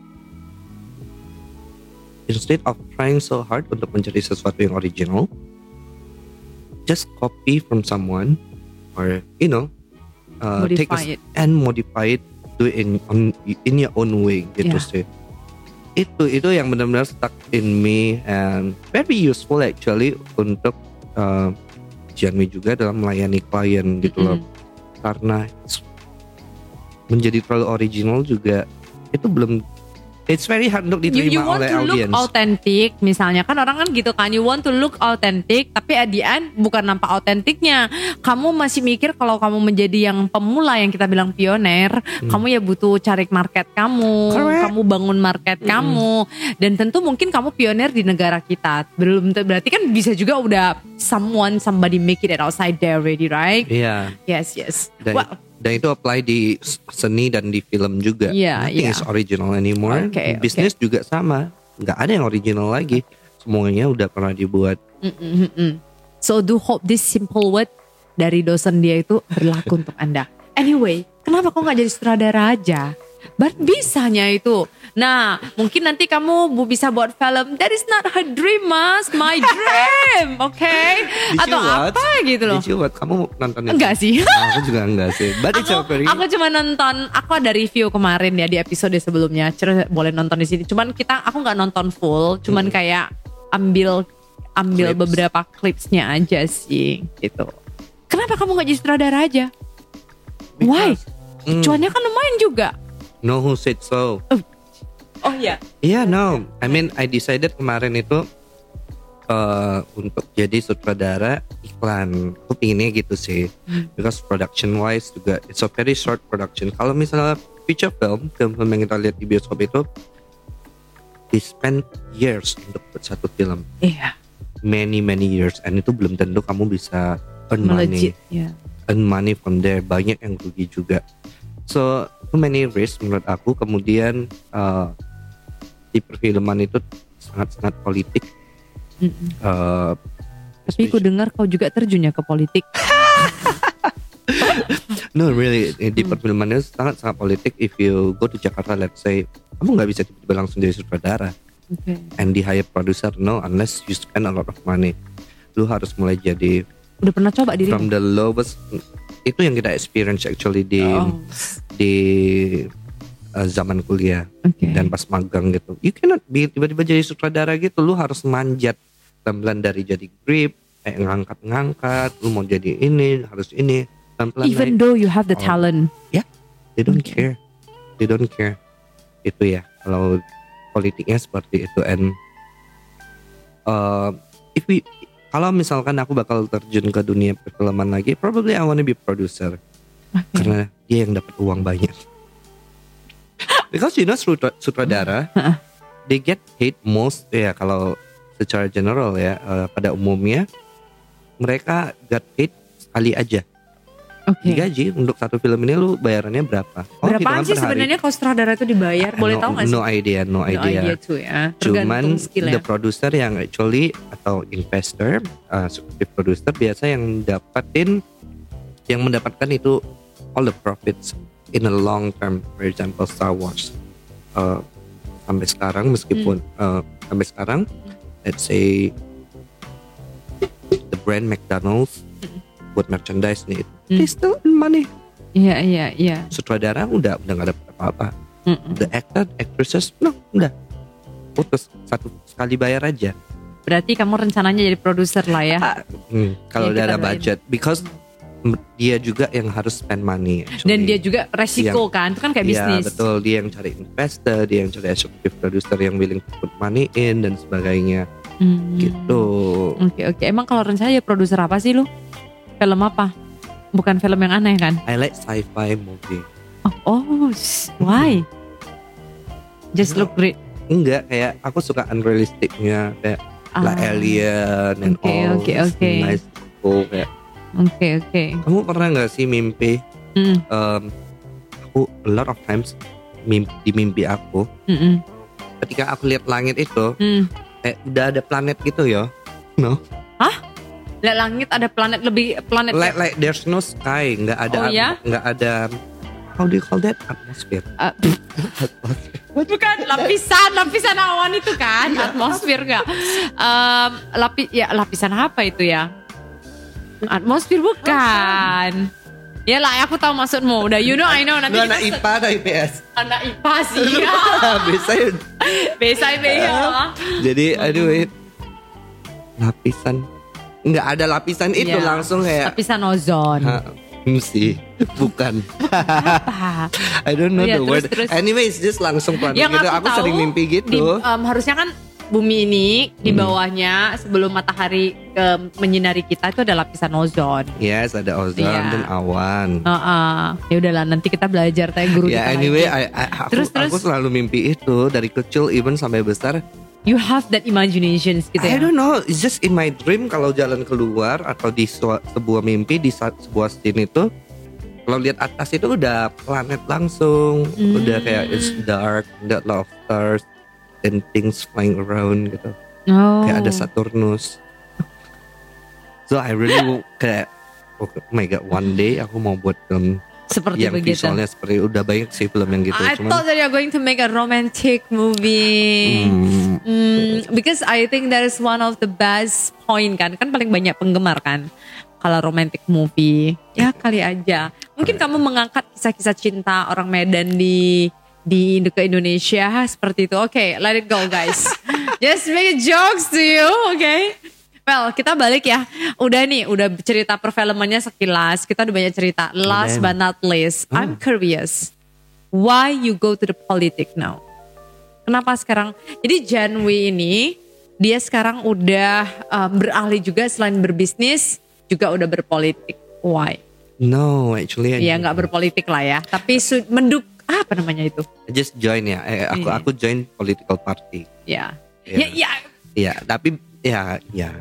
instead of trying so hard untuk mencari sesuatu yang original, just copy from someone or you know, uh, take a, Modify it. and modify it, do it in on, in your own way gitu Yeah. sih. Itu itu yang benar-benar stuck in me and very useful actually untuk uh, Janmi juga dalam melayani klien gitu loh Mm-mm. karena menjadi terlalu original juga itu belum it's very hard untuk You, diterima you want oleh to look authentic, misalnya kan orang kan gitu kan, you want to look authentic, tapi at the end bukan nampak autentiknya. Kamu masih mikir kalau kamu menjadi yang pemula yang kita bilang pioner, kamu ya butuh cari market kamu, Hmm. Correct. kamu bangun market kamu, dan tentu mungkin kamu pioner di negara kita. Belum berarti kan bisa juga udah someone somebody make it outside there already, right? Iya. Yes, yes. Dan, Well, dan itu apply di seni dan di film juga. Iya, Nothing iya. is original anymore. Oke, Bisnis juga sama. nggak ada yang original lagi. Semuanya udah pernah dibuat. Mm-mm-mm. So do hope this simple word dari dosen dia itu berlaku untuk Anda. Anyway, kenapa kok nggak jadi sutradara aja? But bisanya itu. Nah, mungkin nanti kamu bu bisa buat film. That is not her dream, mas. My dream, oke? Did Atau watch? apa gitu loh? Did you watch? Kamu nonton itu? Enggak sih. aku juga enggak sih. But it's Aku, very aku cuma nonton, aku ada review kemarin ya di episode sebelumnya. Cere boleh nonton di sini. Cuman kita, aku nggak nonton full. Cuman kayak ambil ambil Clips. beberapa clipsnya aja sih gitu. Kenapa kamu nggak jadi sutradara aja? Why? Mm, Cuannya kan lumayan juga. No who said so. Oh iya. Yeah, no. I mean, I decided kemarin itu uh, untuk jadi sutradara iklan. Aku pinginnya gitu sih. Because production wise juga it's a very short production. Kalau misalnya feature film, film-film yang kita lihat di bioskop itu they spend years untuk buat satu film. Iya. Many many years and itu belum tentu kamu bisa earn money. Melejit. Ya. earn money from there banyak yang rugi juga so too many risk menurut aku kemudian uh, di perfilman itu sangat sangat politik Mm-mm. Uh, Tapi aku dengar kau juga terjun ya ke politik. no really di Hmm. perfilman itu sangat sangat politik if you go to Jakarta let's say kamu nggak bisa tiba-tiba langsung jadi sutradara Oke. and di hire producer no unless you spend a lot of money lu harus mulai jadi Udah pernah coba diri? from the lowest itu yang kita experience actually di Oh. di uh, zaman kuliah Oke. dan pas magang gitu you cannot be tiba-tiba jadi sutradara gitu lu harus manjat pelan-pelan dari jadi grip kayak ngangkat-ngangkat lu mau jadi ini harus ini pelan-pelan Even naik. though you have the Oh. talent. they don't Okay. care they don't care itu ya kalau politiknya seperti itu and uh, if we kalau misalkan aku bakal terjun ke dunia perfilman lagi probably I wanna be producer Oke. karena dia yang dapat uang banyak. Because you know sutra- sutradara, they get paid most ya kalau secara general ya eh, pada umumnya mereka get paid sekali aja. Oke. Digaji untuk satu film ini lu bayarannya berapa? Oh, Berapaan hitungan sih sebenarnya kalau sutradara itu dibayar? Boleh no, tahu nggak sih? No idea, no No idea. idea tuh ya. Cuman skill ya. the producer yang actually atau investor, uh, producer biasa yang dapatin, yang mendapatkan itu all the profits in a long term. For example, Star Wars. Uh, sampai sekarang meskipun Hmm. uh, sampai sekarang, let's say the brand McDonald's buat merchandise nih, Hmm. they still money. Iya iya iya. Sutradara udah udah nggak dapat apa-apa. The actor, actresses, no, udah putus satu sekali bayar aja. Berarti kamu rencananya jadi produser lah ya. Hmm, kalau Ya, ada doain. budget, because m- dia juga yang harus spend money. actually. Dan dia juga resiko kan, itu kan kayak Iya, bisnis. betul. Dia yang cari investor, dia yang cari executive producer yang willing to put money in dan sebagainya. Hmm. Gitu. Oke oke. Emang kalau rencana ya produser apa sih lu? Film apa? Bukan film yang aneh kan? I like sci-fi movie. Oh, oh why? Just look great. Enggak, kayak aku suka unrealisticnya kayak lah Ah, alien and Oke, all. oke, this oke. Nice cool, kayak. Oke oke. Kamu pernah nggak sih mimpi? Hmm, um, aku a lot of times mimpi, di mimpi aku hmm, hmm, ketika aku lihat langit itu hmm. kayak udah ada planet gitu ya no Lihat langit ada planet lebih planet like like there's no sky. Nggak ada Oh, ya? nggak ada how do you call that? Atmosphere. Uh, bukan lapisan lapisan awan itu kan? Atmosfer gak Em, lapis ya lapisan apa itu ya? Atmosfer bukan. Ya lah aku tahu maksudmu. Udah you know I know. Nanti Lu anak IPA atau IPS anak IPA sih ya. biasanya Besa ya. Jadi aduh it- lapisan nggak ada lapisan itu Iya. langsung kayak lapisan ozon Ha, hmm, sih bukan apa I don't know Iya, the terus, word terus. anyways just langsung yang gitu aku, aku tahu sering mimpi di, gitu em, harusnya kan bumi ini di Hmm. bawahnya sebelum matahari em, menyinari kita itu ada lapisan ozon yes ada ozon Iya. dan awan Heeh. Ya udahlah nanti kita belajar tanya guru Ya kita anyway, lagi. I, I- aku, Terus, terus? aku selalu mimpi itu dari kecil even sampai besar. You have that imaginations gitu I ya. don't know, it's just in my dream kalau jalan keluar atau di sebuah mimpi di sebuah scene itu kalau lihat atas itu udah planet langsung, Hmm. udah kayak it's dark, ada lot of stars and things flying around gitu. Oh. Kayak ada Saturnus. So I really kayak oh my god, one day aku mau buat film Seperti yang begitu. visualnya seperti udah banyak sih film yang gitu. I cuman thought that you're going to make a romantic movie. Hmm, Hmm, because I think that is one of the best point kan. Kan paling banyak penggemar kan. Kalau romantic movie. Ya kali aja. Mungkin kamu mengangkat kisah-kisah cinta orang Medan di di ke Indonesia seperti itu. Oke, let it go guys. Just make jokes to you, oke? Well, kita balik ya. Udah nih, udah cerita perfilmannya sekilas. Kita udah banyak cerita. Last but not least, Hmm. I'm curious. Why you go to the politic now? Kenapa sekarang? Jadi Janwi ini, dia sekarang udah um, beralih juga selain berbisnis, juga udah berpolitik. Why? No, actually Ya nggak berpolitik lah ya. Tapi menduk, apa namanya itu? I just join ya. Eh, aku Iya. aku join political party. Ya. Iya. Ya, ya. Iya, tapi ya ya.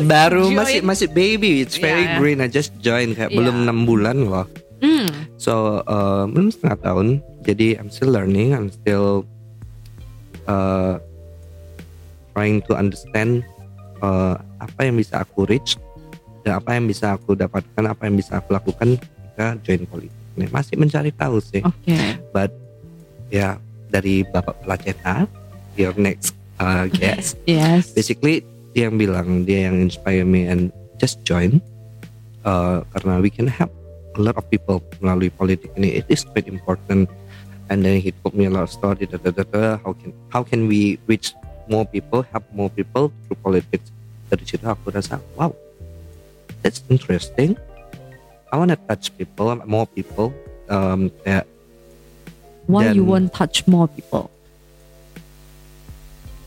Baru join. masih masih baby, it's very Iya. green. I just join kayak Iya. belum enam bulan loh. Hmm. So uh, belum setengah tahun. Jadi I'm still learning. I'm still uh, trying to understand uh, apa yang bisa aku reach dan apa yang bisa aku dapatkan, apa yang bisa aku lakukan ketika join politik. Ini Masih mencari tahu sih. Oke. But ya dari Bapak Placeta, your next uh, guest, Yes. basically dia yang bilang dia yang inspire me and just join uh, karena we can help a lot of people melalui politik ini. It is quite important. And then he told me a lot of story da, da, da, da, how can how can we reach more people help more people through politics? Dari situ aku rasa wow that's interesting. I wanna touch people more people um, kayak Why you Dan- won't touch more people?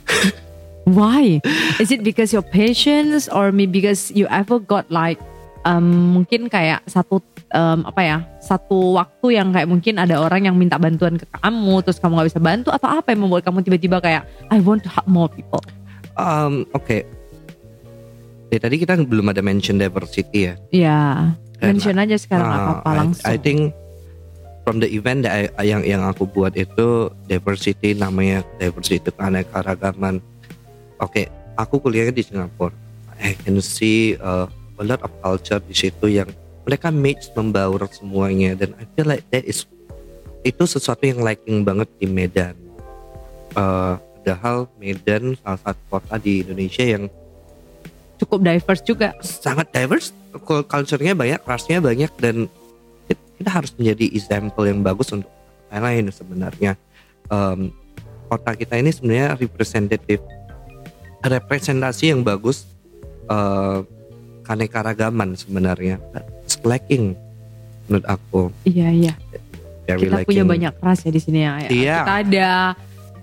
Why? Is it because your patience or maybe because you ever got like um, mungkin kayak satu um, apa ya satu waktu yang kayak mungkin ada orang yang minta bantuan ke kamu terus kamu nggak bisa bantu atau apa yang membuat kamu tiba-tiba kayak I want to help more people? um, oke Ya, tadi kita belum ada mention diversity ya Ya, Dan, mention aja sekarang Ah, apa-apa I- langsung. I, think from the event that I- yang yang aku buat itu diversity namanya diversity keanekaragaman. Oke, aku kuliahnya di Singapura. I can see uh, a lot of culture di situ yang mereka mix membaur semuanya dan I feel like that is itu sesuatu yang lacking banget di Medan. Uh, padahal Medan salah satu kota di Indonesia yang Cukup diverse juga. sangat diverse Cul- culture-nya banyak rasnya banyak dan it- kita harus menjadi example yang bagus untuk yang lain sebenarnya Em, kota kita ini sebenarnya representative representasi yang bagus eh keanekaragaman sebenarnya lacking menurut aku Iya iya. very kita lacking punya banyak ras ya di sini ya. ya. Iya. Kita ada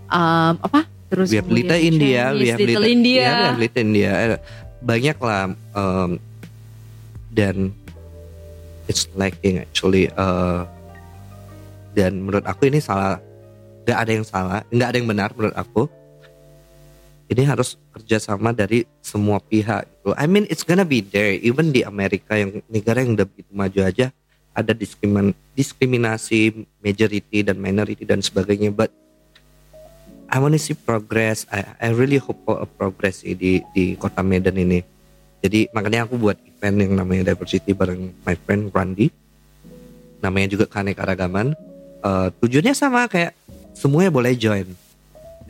um, apa? Terus we have Little India, we Chinese, have Little Little- India. ya, we have Little India. Eh, Banyak lah em, dan it's lacking actually. eh, dan menurut aku ini salah. Gak ada yang salah, nggak ada yang benar menurut aku. Ini harus kerjasama dari semua pihak. Gitu. I mean it's gonna be there. Even di Amerika yang negara yang udah begitu maju aja ada diskrimin diskriminasi majority dan minority dan sebagainya. But I want to see progress. I, I really hope for a progress di di kota Medan ini. Jadi makanya aku buat event yang namanya diversity bareng my friend Randy. Namanya juga keanekaragaman. Eh, tujuannya sama kayak semuanya boleh join.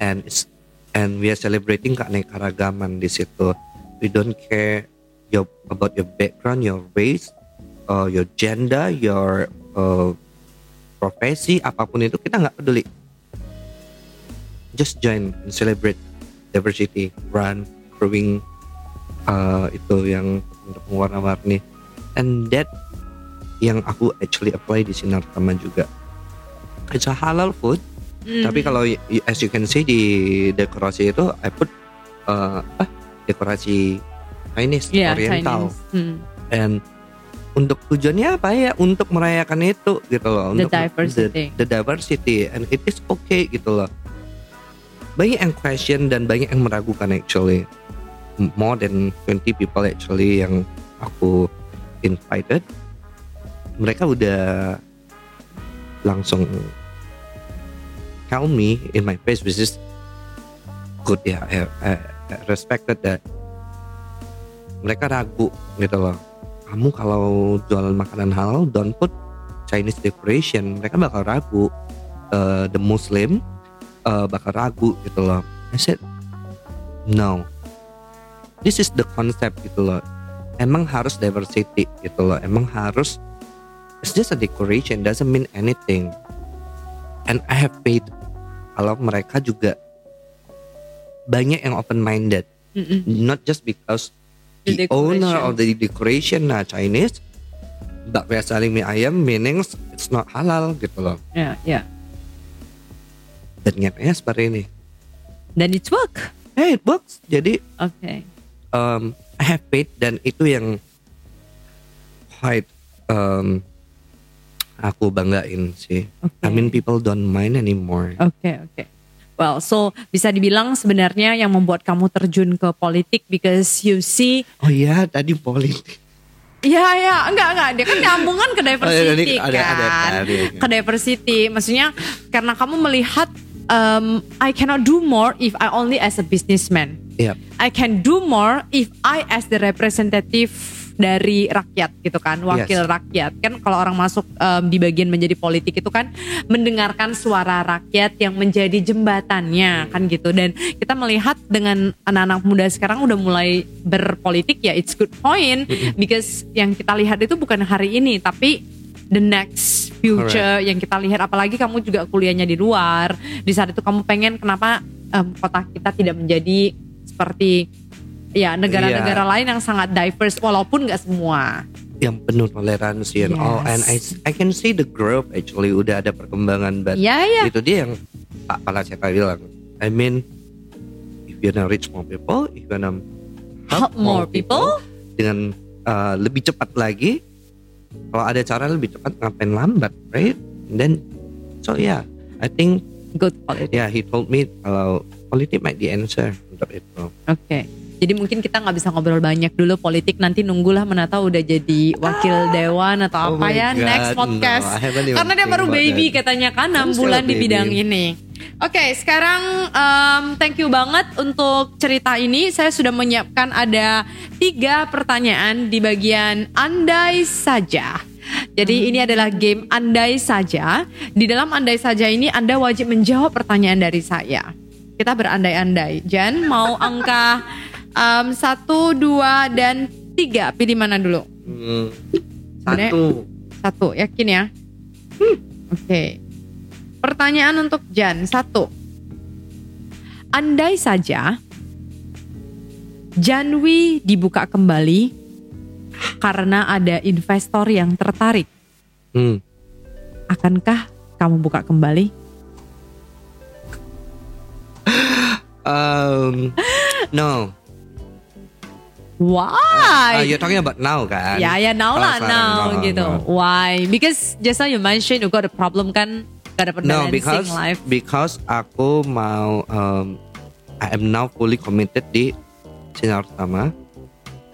And it's and we are celebrating keanekaragaman di situ. We don't care your about your background, your race, uh, your gender, your uh, profesi apa pun itu kita nggak peduli. Just join and celebrate diversity run brewing uh, itu yang untuk mewarna-warni. And that yang aku actually apply di sinar taman juga. It's a halal food Hmm. tapi kalau y- y- as you can see di dekorasi itu I put uh, apa dekorasi Chinese Iya, Oriental Chinese. Hmm. and untuk tujuannya apa ya untuk merayakan itu gitu loh The untuk diversity. the, the diversity and it is okay gitu loh banyak yang question dan banyak yang meragukan actually more than 20 people actually yang aku invited mereka udah langsung tell me in my face which is good ya I, I, I respected that. Mereka ragu gitu loh. Kamu kalau jualan makanan halal don't put Chinese decoration. Mereka bakal ragu Eh, the Muslim eh, bakal ragu gitu loh. I said no. This is the concept gitu loh. Emang harus diversity gitu loh. Emang harus it's just a decoration doesn't mean anything and I have faith kalau mereka juga banyak yang open minded Mm-mm. Not just because The the, owner of the decoration are Chinese, but we are selling mie ayam meaning it's not halal gitu loh. Ya, ya. Dan nyatanya seperti ini. Dan it's work. Hey, it works. Jadi Oke. um, I have faith dan itu yang quite um, aku banggain sih. Oke. I mean people don't mind anymore. Oke, oke. Well, so bisa dibilang sebenarnya yang membuat kamu terjun ke politik because you see Oh iya tadi politik. Iya ya, enggak enggak dia kan nyambungan ke diversity Oh, ada- kan. ada- ada- ada- Ke diversity, maksudnya karena kamu melihat um, I cannot do more if I only as a businessman. Iya. I can do more if I as the representative dari rakyat gitu kan, wakil Yes. rakyat. Kan kalau orang masuk um, di bagian menjadi politik itu kan mendengarkan suara rakyat yang menjadi jembatannya kan gitu. Dan kita melihat dengan anak-anak muda sekarang udah mulai berpolitik ya it's good point because yang kita lihat itu bukan hari ini tapi the next future yang kita lihat apalagi kamu juga kuliahnya di luar. Di saat itu kamu pengen kenapa em, kota kita tidak menjadi seperti ya negara-negara Iya. lain yang sangat diverse walaupun nggak semua. Yang penuh toleransi and all and I Yes. I can see the growth actually udah ada perkembangan but Iya, iya. itu dia yang Pak Palaceta bilang. I mean if you wanna reach more people, if you wanna Help more people. dengan uh, lebih cepat lagi. Kalau ada cara lebih cepat ngapain lambat, right? And then so yeah, I think Good politik. yeah he told me kalau politik might the answer untuk itu. Oke. Jadi mungkin kita nggak bisa ngobrol banyak dulu politik nanti nunggulah menata udah jadi wakil dewan atau Oh apa ya God, next no, podcast. Even Karena dia baru baby that. katanya kan 6 I'm still bulan di bidang ini. Oke, sekarang um, thank you banget untuk cerita ini. Saya sudah menyiapkan ada tiga pertanyaan di bagian andai saja. Jadi ini adalah game andai saja. Di dalam andai saja ini Anda wajib menjawab pertanyaan dari saya. Kita berandai-andai. Jan mau angka um, satu, dua, dan tiga. Pilih mana dulu? Hmm, satu. Satu, yakin ya? Oke. Pertanyaan untuk Jan, satu. Andai saja Janwi dibuka kembali karena ada investor yang tertarik. Hmm. Akankah kamu buka kembali? Um, no. Why? Uh, you're talking about now kan? Ya ya now Kalau lah now no, gitu. no. Why? Because just now you mentioned you got a problem kan gak dapat No, because life. because aku mau um, I am now fully committed di sinar utama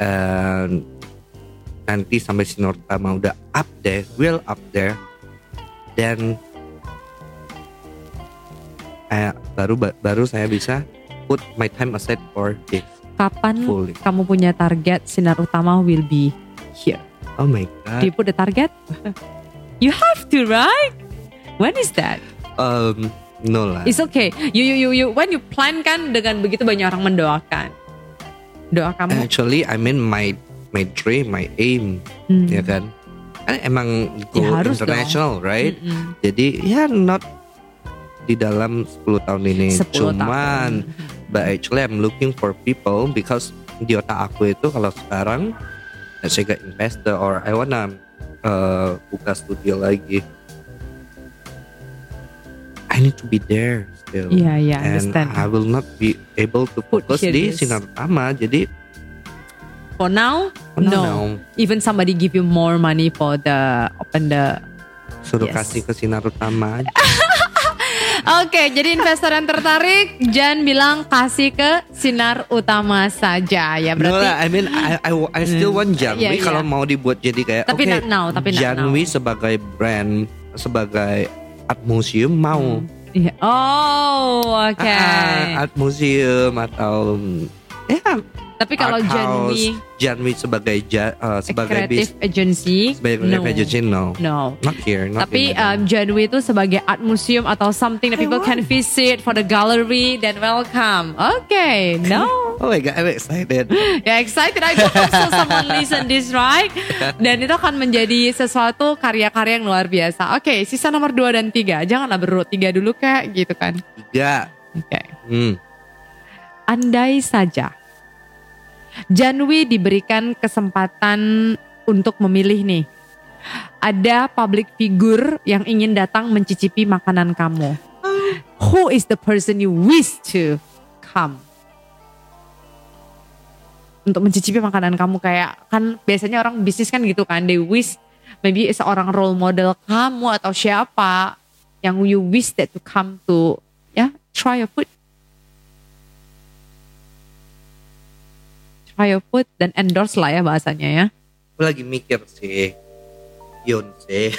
and nanti sampai sinar utama udah up there, will up there, dan eh, baru baru saya bisa put my time aside for this. Kapan Fully. kamu punya target sinar utama will be here? Oh my Do god. you put the target? you have to, right? When is that? Um, no lah. It's okay. You you you you when you plan kan dengan begitu banyak orang mendoakan. Doa kamu. Actually, I mean my my dream, my aim, Hmm. ya kan? Kan emang go Ya, harus international, right? Mm-mm. Jadi ya not di dalam 10 tahun ini 10 cuman tahun. But actually I'm looking for people because di otak aku itu kalau sekarang let's say ke investor or I wanna uh, buka studio lagi I need to be there still Iya, iya, and understand. I will not be able to Put focus di this. sinar utama jadi For now, For now, no. no. Even somebody give you more money for the open the. suruh Yes. kasih ke sinar utama aja Oke, jadi investor yang tertarik, Jan bilang kasih ke sinar utama saja ya No berarti. lah, I mean I, I, I still want Janwi Iya, iya. kalau mau dibuat jadi kayak Tapi oke, not now, tapi not Janwi now. sebagai brand sebagai art museum mau Iya. Oh, oke. Ah, art museum atau ya Tapi kalau. Janwi Janwi sebagai ja, uh, sebagai bis, creative agency, sebagai no. creative agency no. No. Not here, not Tapi um, Janwi itu sebagai art museum atau something that people can visit for the gallery, then welcome. Okay, no. Oh my god, I'm excited. Ya excited I hope so someone listen this right Dan itu akan menjadi sesuatu karya-karya yang luar biasa Oke sisa nomor 2 dan 3 Janganlah berurut 3 dulu kayak gitu kan Tiga. Oke Hmm. Andai saja Janwi diberikan kesempatan untuk memilih nih. Ada public figure yang ingin datang mencicipi makanan kamu. Who is the person you wish to come? Untuk mencicipi makanan kamu kayak kan biasanya orang bisnis kan gitu kan. They wish maybe seorang role model kamu atau siapa yang you wish that to come to ya try your food. Your food dan endorse lah ya bahasanya ya. Aku lagi mikir sih Beyonce.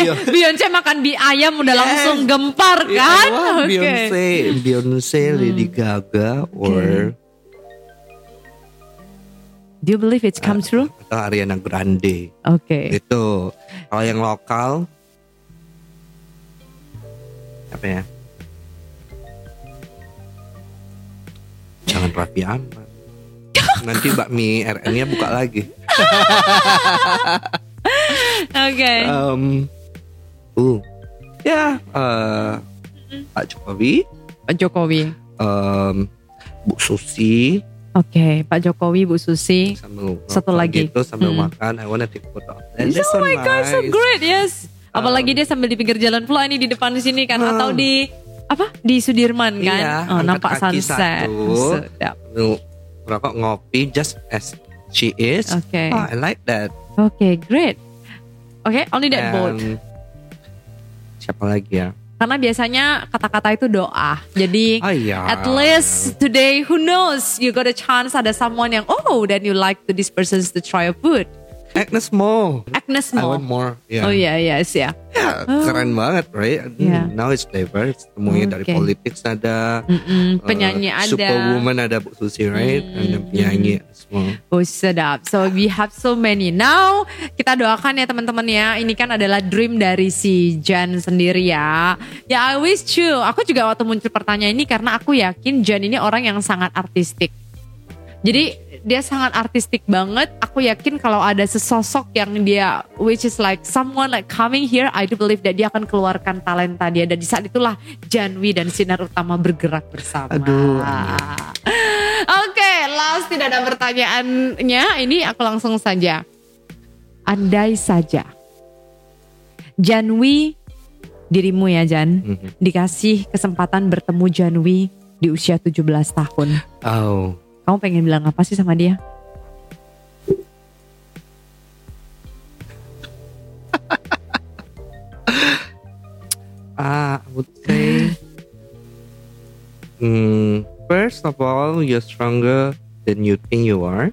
eh, Beyonce makan mie ayam udah Yes. langsung gempar Yeah, kan? Want Oke. Beyonce, Beyonce, Lady Gaga, or Do you believe it's come true? atau Ariana Grande. Oke. Itu kalau yang lokal apa ya? Jangan Raffi Ahmad. Nanti bakmi RN-nya buka lagi. Oke. Um, uh, ya, eh, Pak Jokowi, Pak Jokowi. um, Bu Susi, Oke, Pak Jokowi, Bu Susi. sambil Satu lagi. gitu, sambil Hmm. makan, I wanna take photo that. oh my god, so nice. great, yes. Apalagi dia sambil di pinggir jalan pula ini di depan sini kan Hmm. atau di apa? Di Sudirman kan? Iya, oh, nampak kaki sunset. satu. Sedap. Sambil merokok ngopi just as she is. Oke. Oh, I like that. Oke, great. Oke, only that. And siapa lagi ya? Karena biasanya kata-kata itu doa. Jadi Oh iya. At least today, who knows? You got a chance ada someone yang oh, then you like to this person to try your food. Agnes Mo. Agnes I Mo. want more. Yeah. Oh iya, yes ya. Ya, keren banget, right? Hmm, Yeah. Now it's diverse. Semuanya dari Oke. politics ada. Mm-mm, uh, penyanyi ada. Superwoman ada Bu Susi, right? Ada penyanyi semua. Oh sedap. So we have so many. Now kita doakan ya teman-teman ya. Ini kan adalah dream dari si Jan sendiri ya. Ya I wish you. Aku juga waktu muncul pertanyaan ini karena aku yakin Jan ini orang yang sangat artistik. Jadi dia sangat artistik banget. Aku yakin kalau ada sesosok yang dia which is like someone like coming here, I do believe that dia akan keluarkan talenta dia dan di saat itulah Janwi dan Sinar Utama bergerak bersama. Aduh, Oke, last tidak ada pertanyaannya. Ini aku langsung saja. Andai saja Janwi dirimu ya Jan Mhm. dikasih kesempatan bertemu Janwi di usia 17 tahun. Oh, Kamu pengen bilang apa sih sama dia? Ah, I would say, mm, first of all, you're stronger than you think you are.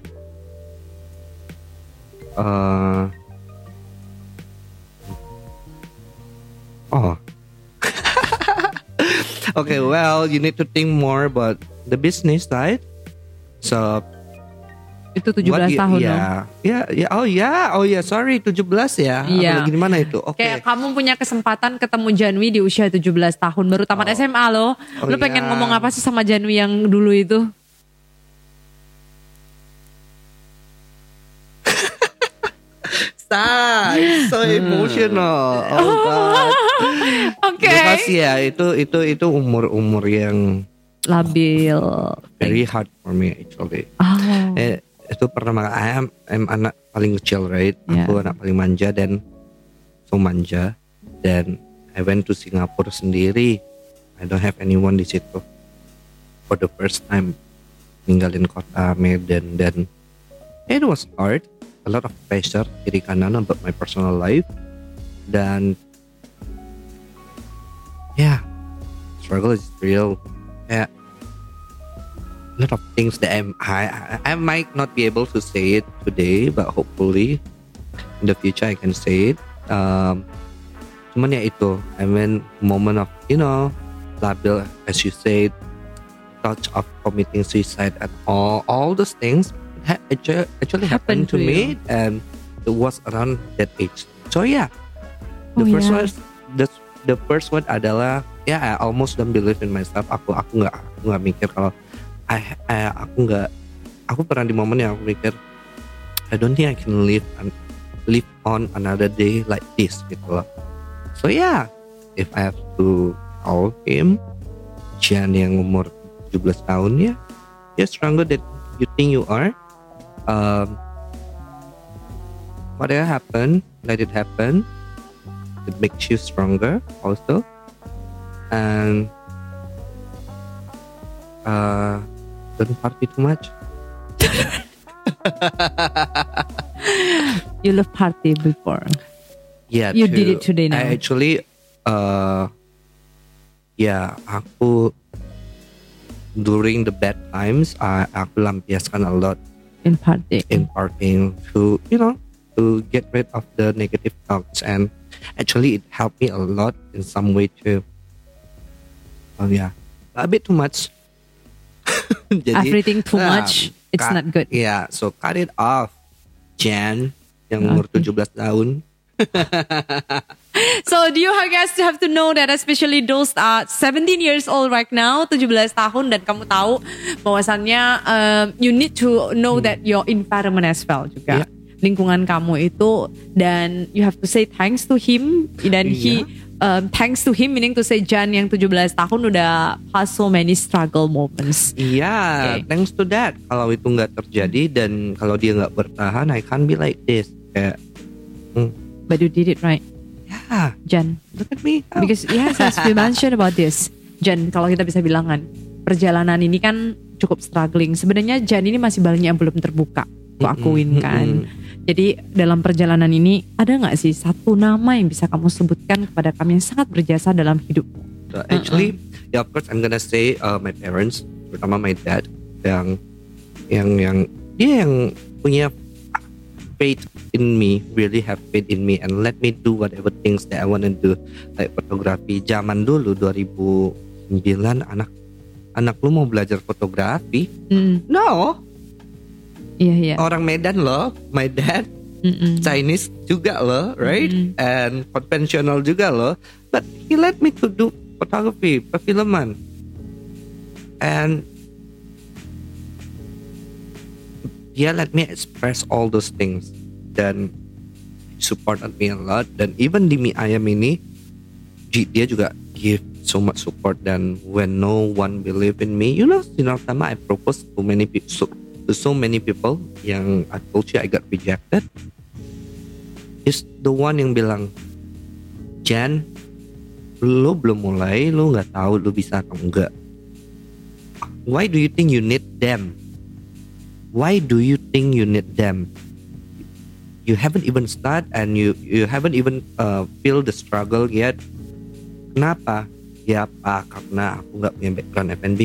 Uh, oh. okay, well, you need to think more about the business side. So, Itu 17 what tahun ya, ya, ya, oh ya, oh ya, sorry, 17 ya. Iya. Di mana itu? Oke. Kayak kamu punya kesempatan ketemu Janwi di usia 17 tahun baru tamat SMA loh. Oh, Lu pengen iya. ngomong apa sih sama Janwi yang dulu itu? It's so emotional. Oh God. Oke. Because ya itu itu itu umur umur yang Labil. very hard for me actually. Oh. Eh, itu pertama I am, I'm anak paling kecil right. Yeah. Aku anak paling manja dan so manja dan I went to Singapura sendiri. I don't have anyone di situ for the first time ninggalin kota Medan dan it was hard a lot of pressure kiri kanan about my personal life dan yeah struggle is real a lot of things that I'm, I, I might not be able to say it today but hopefully in the future I can say it. Um, cuman ya itu I mean moment of you know labil as you said touch of committing suicide and all all those things ha- actually, actually happened, Happened to to, me and it was around that age. So yeah. The Oh, first yeah. one the the first one adalah yeah I almost don't believe in myself. Aku aku nggak nggak mikir kalau I, I- aku nggak aku pernah di momen yang aku mikir I don't think I can live and live on another day like this gitu loh so yeah if I have to call him Jian yang umur 17 tahun ya you're stronger than you think you are. Um, whatever happen, let it happen. It makes you stronger also, and uh, don't party too much. You love party before. Yeah, You did it today now. I actually, uh, ya aku during the bad times, I, aku lampiaskan a lot In party. in partying to you know to get rid of the negative thoughts and actually it helped me a lot in some way too. Oh yeah, a bit too much. Jadi, Everything too ah, much, it's cut- not good. Yeah, so cut it off, Jan yang umur Okay. 17 tahun. So do you guys have to know that especially those uh, 17 years old right now, 17 tahun dan kamu tahu bahwasannya um, you need to know that your environment as well juga. Yeah. Lingkungan kamu itu dan you have to say thanks to him dan he um, thanks to him meaning to say Jan yang 17 tahun udah pass so many struggle moments. Iya, Okay. thanks to that. Kalau itu nggak terjadi dan kalau dia nggak bertahan, I can't be like this. Kayak, hmm, But you did it right, ya, Jan. look at me. Oh. Because yes, as we mentioned about this, Jan, kalau kita bisa bilangan, perjalanan ini kan cukup struggling. Sebenarnya Jan ini masih banyak yang belum terbuka. Aku akuin kan. mm-mm. Jadi dalam perjalanan ini ada nggak sih satu nama yang bisa kamu sebutkan kepada kami yang sangat berjasa dalam hidup? So actually, yeah, of course, I'm gonna say uh, my parents, terutama my dad, yang yang yang dia yang punya faith in me, really have faith in me, and let me do whatever things that I want to do, like fotografi. Zaman dulu 2009 anak anak lu mau belajar fotografi? Hmm, No, iya iya. orang Medan loh, my dad. Mm-mm. Chinese juga loh, right? Mm. And conventional juga loh. But he let me to do photography, perfilman. And dia let me express all those things. Dan supported me a lot. Dan even di Mi Ayam ini, di- dia juga give so much support. Dan when no one believe in me, you know, Sinar Tama, I proposed to many people, so, to so many people yang I told you I got rejected. Is the one yang bilang, Jan, lu belum mulai, lu nggak tahu lu bisa atau enggak. Why do you think you need them? Why do you think you need them? You haven't even start and you you haven't even uh, feel the struggle yet. Kenapa? Ya apa? Karena aku nggak punya background F&B.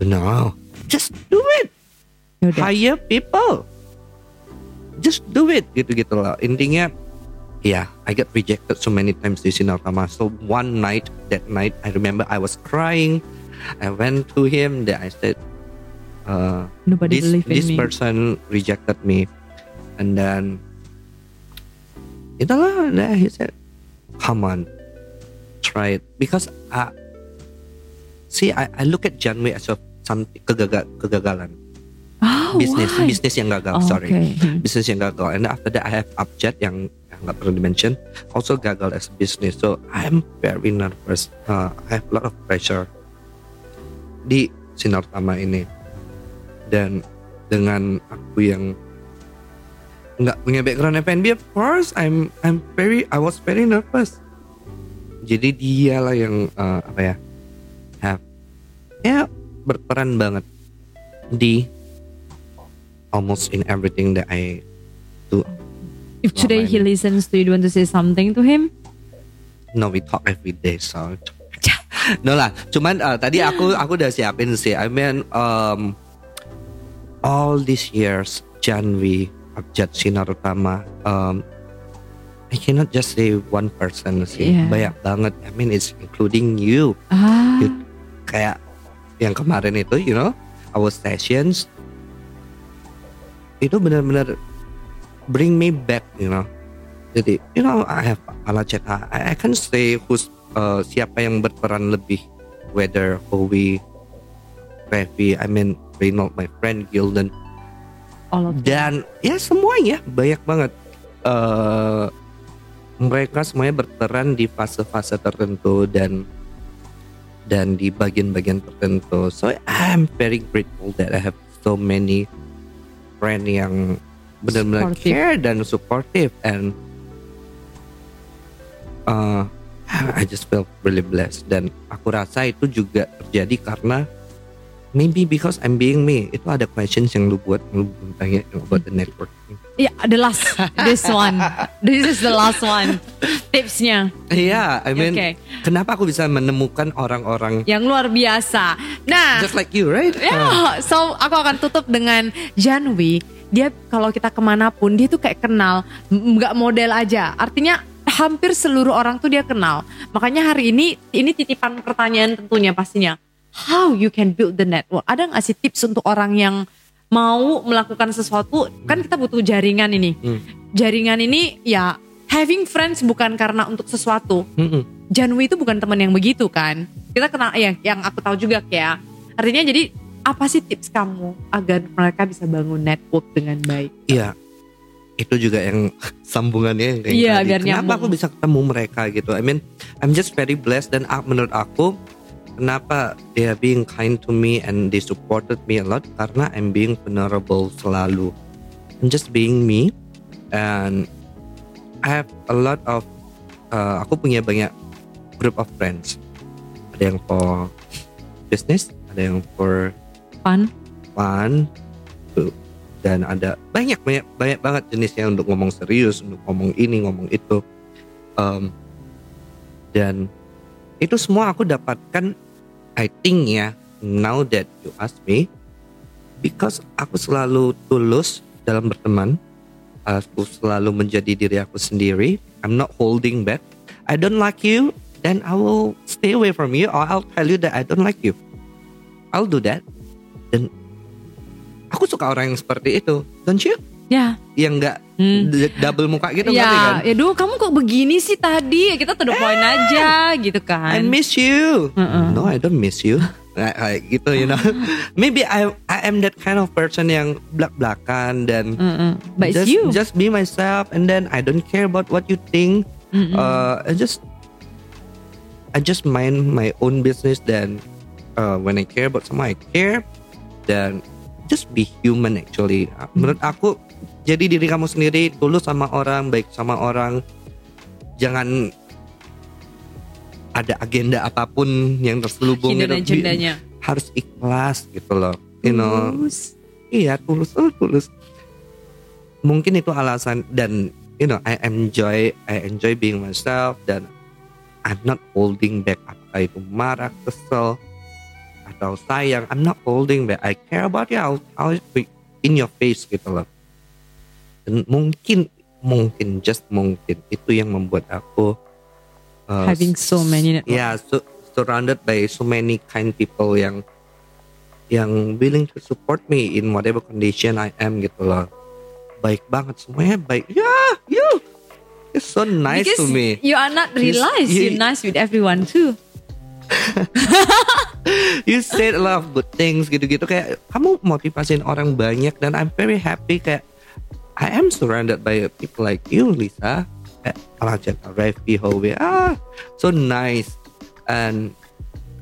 No, just do it. Yaudah. Hire people. Just do it gitu-gitu loh. Intinya yeah, I got rejected so many times di Sinar Tama. So one night, that night, I remember I was crying. I went to him. Then I said, uh, Nobody this believe in this me. person rejected me, and then itulah. Then he said, come on, try it because uh, see, I, I look at Janway as a something kegagal, kegagalan bisnis why? bisnis yang gagal Oh, sorry. okay. Bisnis yang gagal. And after that I have Upjet yang nggak perlu dimention. Also gagal as a business. So I'm very nervous. Uh, I have a lot of pressure di sinar tama ini. Dan dengan aku yang nggak punya background F&B of course I'm I'm very I was very nervous. Jadi dia lah yang uh, apa ya have ya berperan banget di almost in everything that I do If today he listens to you, do you want to say something to him? No, we talk every day, so. no lah, cuman uh, tadi aku aku udah siapin sih. I mean, um, all these years, Janvi, Abjad, Sinar Utama, um, I cannot just say one person sih. Yeah. Banyak banget. I mean, it's including you. Ah, You- Kayak yang kemarin itu, you know, our sessions itu benar-benar bring me back, you know. Jadi, you know, I have ala ceta. I, I can say who's uh, siapa yang berperan lebih, whether Howie, Revi, I mean Reynold, my friend Gildan, all of dan ya semuanya banyak banget. Eh mereka semuanya berperan di fase-fase tertentu dan dan di bagian-bagian tertentu. So I'm very grateful that I have so many friend yang benar-benar care dan supportive and uh, I just feel really blessed. Dan aku rasa itu juga terjadi karena maybe because I'm being me itu ada questions yang lu buat lu belum tanya about the networking Ya, the last, this one, this is the last one. Tipsnya Iya, I mean, Okay. kenapa aku bisa menemukan orang-orang yang luar biasa. Nah, just like you, right? Ya, so aku akan tutup dengan Janwi. Dia kalau kita ke mana pun dia tuh kayak kenal, nggak model aja. Artinya hampir seluruh orang tuh dia kenal. Makanya hari ini ini titipan pertanyaan tentunya pastinya. How you can build the network? Ada nggak sih tips untuk orang yang mau melakukan sesuatu? Kan kita butuh jaringan ini. Hmm. Jaringan ini ya having friends bukan karena untuk sesuatu. Mm-mm. Janwi itu bukan teman yang begitu kan. Kita kenal ya yang aku tahu juga kayak artinya jadi apa sih tips kamu agar mereka bisa bangun network dengan baik? Iya, itu juga yang sambungannya yang kayak Iya, tadi. biar Kenapa nyambung. aku bisa ketemu mereka gitu? I mean, I'm just very blessed dan menurut aku kenapa they are being kind to me and they supported me a lot karena I'm being vulnerable selalu. I'm just being me and I have a lot of uh, aku punya banyak group of friends. Ada yang for business, ada yang for Fun? fun tuh. dan ada banyak banyak banyak banget jenisnya untuk ngomong serius untuk ngomong ini ngomong itu Em, dan itu semua aku dapatkan I think ya now that you ask me because aku selalu tulus dalam berteman. Aku selalu menjadi diri aku sendiri. I'm not holding back. I don't like you then I will stay away from you or I'll tell you that I don't like you. I'll do that. Dan aku suka orang yang seperti itu. Don't you Ya. yang nggak Hmm. double muka gitu ngerti kan Ya, ya duh kamu kok begini sih tadi? Kita to the point aja gitu I kan. miss you Mm-mm. no I don't miss you Kayak- kayak gitu you know maybe I I am that kind of person yang belak belakan dan. But it's just you. just be myself and then I don't care about what you think Mm-mm. uh, I just I just mind my own business dan uh, when I care about someone I care dan just be human actually menurut aku jadi diri kamu sendiri tulus sama orang baik sama orang jangan ada agenda apa pun yang terselubung gitu. agendanya. harus ikhlas gitu loh you know Tulus. Iya tulus, oh, tulus. Mungkin itu alasan dan you know I enjoy I enjoy being myself dan I'm not holding back apakah itu marah, kesel atau sayang. I'm not holding back. I care about you. I'll, I'll be in your face gitu loh. Dan mungkin mungkin just mungkin itu yang membuat aku uh, Having so many network. yeah so, surrounded by so many kind people yang yang willing to support me in whatever condition I am gitu loh. Baik banget semuanya baik. Ya you it's so nice Because to me. you are not You- realized you- you're nice with everyone too. you said a lot of good things gitu-gitu. Kayak kamu motivasiin orang banyak dan I'm very happy kayak I am surrounded by people like you Lisa kayak Alajan Revi Howe ah so nice and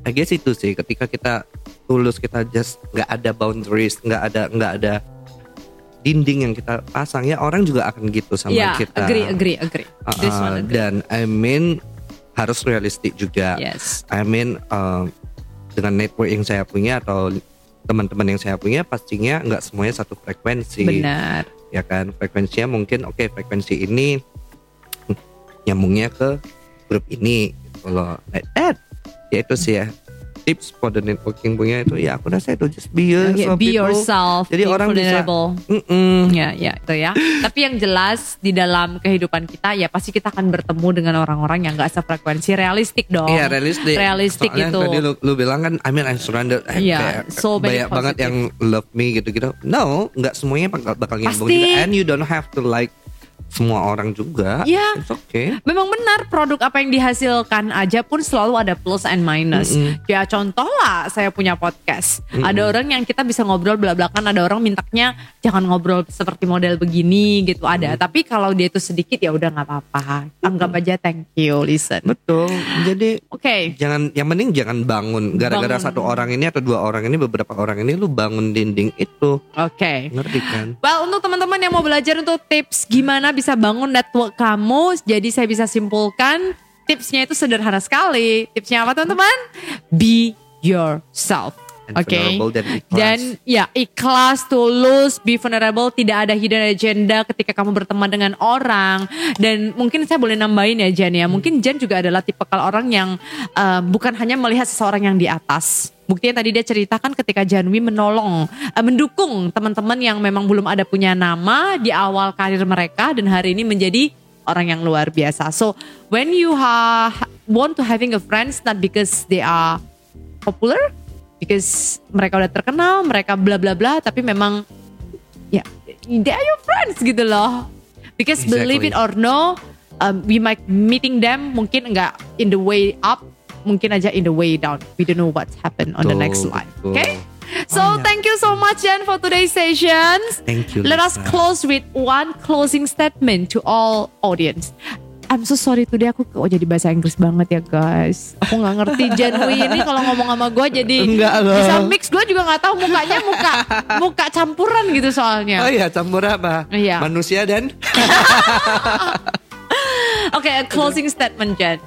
I guess itu sih ketika kita tulus kita just nggak ada boundaries nggak ada nggak ada dinding yang kita pasang ya orang juga akan gitu sama Yeah, kita agree, agree, agree. Uh, This uh, one agree. dan I mean harus realistik juga Yes. I mean uh, dengan network yang saya punya atau teman-teman yang saya punya pastinya nggak semuanya satu frekuensi Benar. Ya kan? Frekuensinya mungkin oke frekuensi ini nyambungnya ke grup ini. Loh like that ya itu sih ya tips for the networking punya itu ya aku rasa itu just be yourself be people. yourself. jadi be orang bisa vulnerable. Mm-mm. Ya, ya, itu ya. Tapi yang jelas di dalam kehidupan kita ya pasti kita akan bertemu dengan orang-orang yang gak sefrekuensi realistik dong. Iya realistik. Realistik Soalnya gitu. Tadi lu, lu bilang kan, I mean I'm surrounded. eh, Iya, kayak so banyak banget positive. yang love me gitu-gitu. No, nggak semuanya bakal, bakal nyambung juga. And you don't have to like semua orang juga. Iya. It's okay. Memang benar produk apa yang dihasilkan aja pun selalu ada plus and minus. Ya contoh lah saya punya podcast. Ada orang yang kita bisa ngobrol belak-belakan, ada orang mintanya jangan ngobrol seperti model begini gitu ada. Tapi kalau dia itu sedikit ya udah nggak apa-apa. Anggap aja thank you listen. Betul. Jadi Oke. jangan yang penting jangan bangun gara-gara satu orang ini atau dua orang ini beberapa orang ini lu bangun dinding itu. Oke. Ngerti kan? Well, untuk teman-teman yang mau belajar untuk tips gimana bisa bangun network kamu, jadi saya bisa simpulkan tipsnya itu sederhana sekali. Tipsnya apa teman-teman? Be yourself. And Oke. vulnerable dan ikhlas. Dan ya ikhlas, tulus, be vulnerable, tidak ada hidden agenda ketika kamu berteman dengan orang. Dan mungkin saya boleh nambahin ya Jan ya. Mungkin Jan juga adalah tipe kalau orang yang eh, bukan hanya melihat seseorang yang di atas. Buktinya tadi dia ceritakan ketika Janwi menolong, eh, mendukung teman-teman yang memang belum ada punya nama di awal karir mereka dan hari ini menjadi orang yang luar biasa. So when you ha want to having a friends not because they are popular, because mereka udah terkenal, mereka bla bla bla, tapi memang ya they are your friends gitu loh. Because believe it Exactly. or no, um, we might meeting them mungkin enggak in the way up, mungkin aja in the way down. We don't know what's happen on the next life. betul. Okay? So Oh, yeah. thank you so much Jan for today's sessions. Thank you, Let us close with one closing statement to all audience. I'm so sorry today aku kok jadi bahasa Inggris banget ya guys. Aku nggak ngerti Janwi ini kalau ngomong sama gue jadi Enggak loh. bisa mix. Gue juga nggak tahu mukanya muka muka campuran gitu soalnya. Oh iya campur apa? Iya. Manusia dan Oke, a closing statement Jan.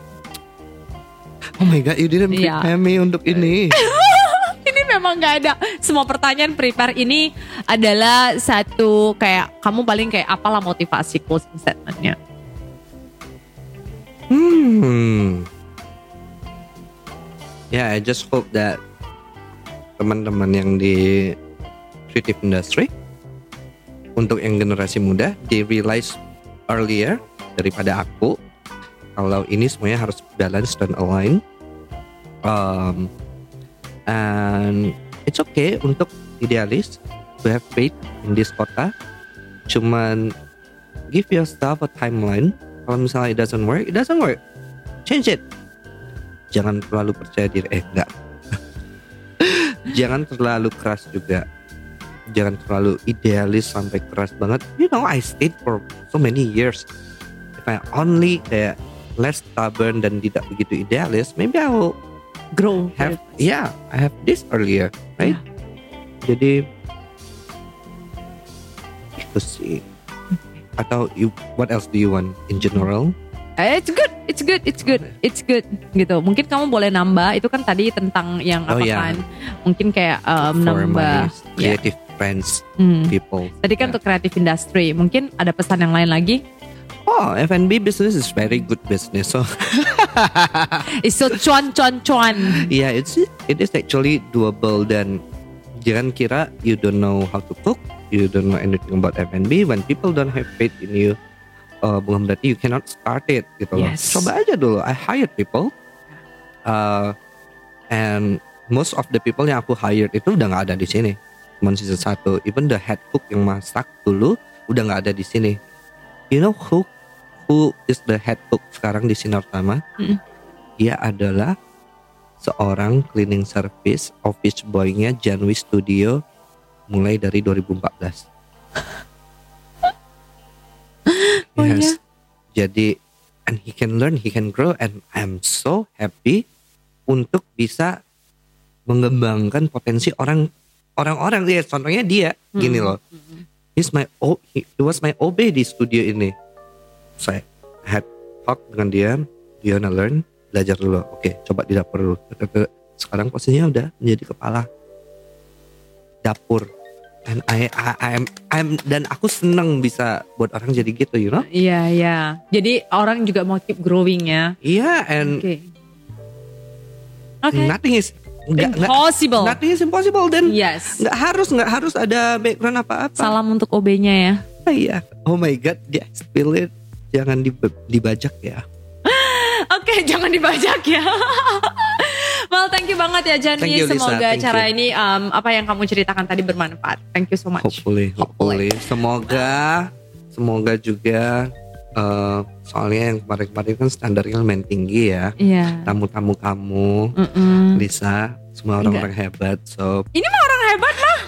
Oh my god, you didn't Iya. prepare me untuk ini. ini memang nggak ada semua pertanyaan prepare ini adalah satu kayak kamu paling kayak apalah motivasi closing statementnya. Hmm. Yeah, I just hope that teman-teman yang di creative industry untuk yang generasi muda they realize earlier daripada aku kalau ini semuanya harus balance dan align. Um, and it's okay untuk idealis to have faith in this kota. Cuman give yourself a timeline. Kalau misalnya it doesn't work, it doesn't work. Change it. Jangan terlalu percaya diri. Eh enggak. Jangan terlalu keras juga. Jangan terlalu idealis sampai keras banget. You know, I stayed for so many years. If I only kayak less stubborn dan tidak begitu idealis, maybe I will Grow. have yeah I have this earlier right jadi itu sih atau you, what else do you want in general Eh, It's good, it's good, it's good, it's good gitu. Mungkin kamu boleh nambah itu kan tadi tentang yang Oh, apa iya. kan? Mungkin kayak um, for nambah. my ya. creative friends Hmm. people Tadi kan Yeah. untuk creative industry. Mungkin ada pesan yang lain lagi? oh F&B business is very good business so It's so cuan cuan cuan. yeah it's it is actually doable dan jangan kira you don't know how to cook you don't know anything about F&B when people don't have faith in you uh, bukan berarti you cannot start it gitu loh. Yes. coba aja dulu I hired people uh, and most of the people yang aku hired itu udah nggak ada di sini. Cuma season satu even the head cook yang masak dulu udah nggak ada di sini. You know who who is the head cook sekarang di Sinar Tama? Mm. dia adalah seorang cleaning service office boy-nya Janwi Studio mulai dari 2014 Oh, iya? jadi and he can learn he can grow and I'm so happy untuk bisa mengembangkan potensi orang orang-orang. Dia contohnya dia gini loh. He's my O he, he was my OB di studio ini. Saya had talk dengan dia dia wanna learn belajar dulu. Oke coba di dapur dulu. Sekarang posisinya udah menjadi kepala dapur and I, I I'm I'm dan aku seneng bisa buat orang jadi gitu you know Iya iya. Jadi orang juga mau keep growing ya. iya and Oke. Oke. nothing is nggak- Impossible. nothing is impossible dan Yes. nggak harus nggak harus ada background apa-apa Salam untuk OB-nya ya. Ah, iya oh my god dia spill it jangan dib- dibajak ya Oke, jangan dibajak ya. well, thank you banget ya Jani. You, Lisa. Semoga Thank cara you. ini um, apa yang kamu ceritakan tadi bermanfaat. Thank you so much. hopefully hopefully semoga semoga juga eh, soalnya yang kemarin-kemarin kan standarnya lumayan tinggi ya. Iya. Tamu-tamu kamu, Mm-mm. Lisa, semua orang-orang hebat. So Ini mah orang hebat mah.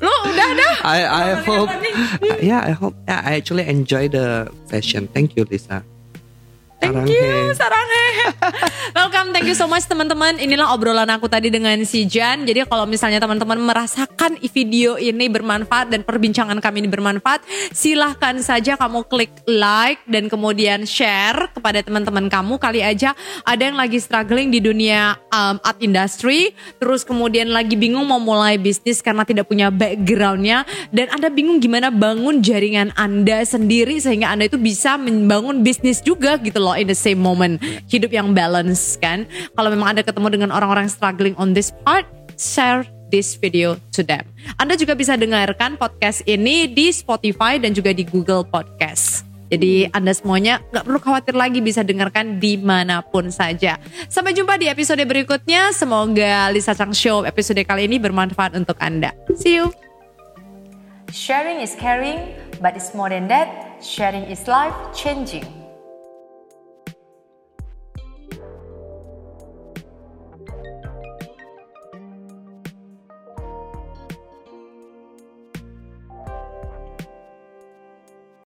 Lo udah dah. I I Orang hope nih. yeah I hope yeah I actually enjoy the session. Thank you Lisa. Thank Sarang you, he. sarang he. Welcome, thank you so much teman-teman. Inilah obrolan aku tadi dengan si Jan. Jadi kalau misalnya teman-teman merasakan video ini bermanfaat dan perbincangan kami ini bermanfaat, silahkan saja kamu klik like dan kemudian share kepada teman-teman kamu. Kali aja ada yang lagi struggling di dunia um, art industry, terus kemudian lagi bingung mau mulai bisnis karena tidak punya backgroundnya, dan Anda bingung gimana bangun jaringan Anda sendiri sehingga Anda itu bisa membangun bisnis juga gitu loh in the same moment. Hidup yang balance kan. Kalau memang Anda ketemu dengan orang-orang struggling on this part, share this video to them. Anda juga bisa dengarkan podcast ini di Spotify dan juga di Google Podcast. Jadi Anda semuanya nggak perlu khawatir lagi bisa dengarkan di mana pun saja. Sampai jumpa di episode berikutnya. Semoga Lisa Chang Show episode kali ini bermanfaat untuk Anda. See you. Sharing is caring, but it's more than that. Sharing is life changing.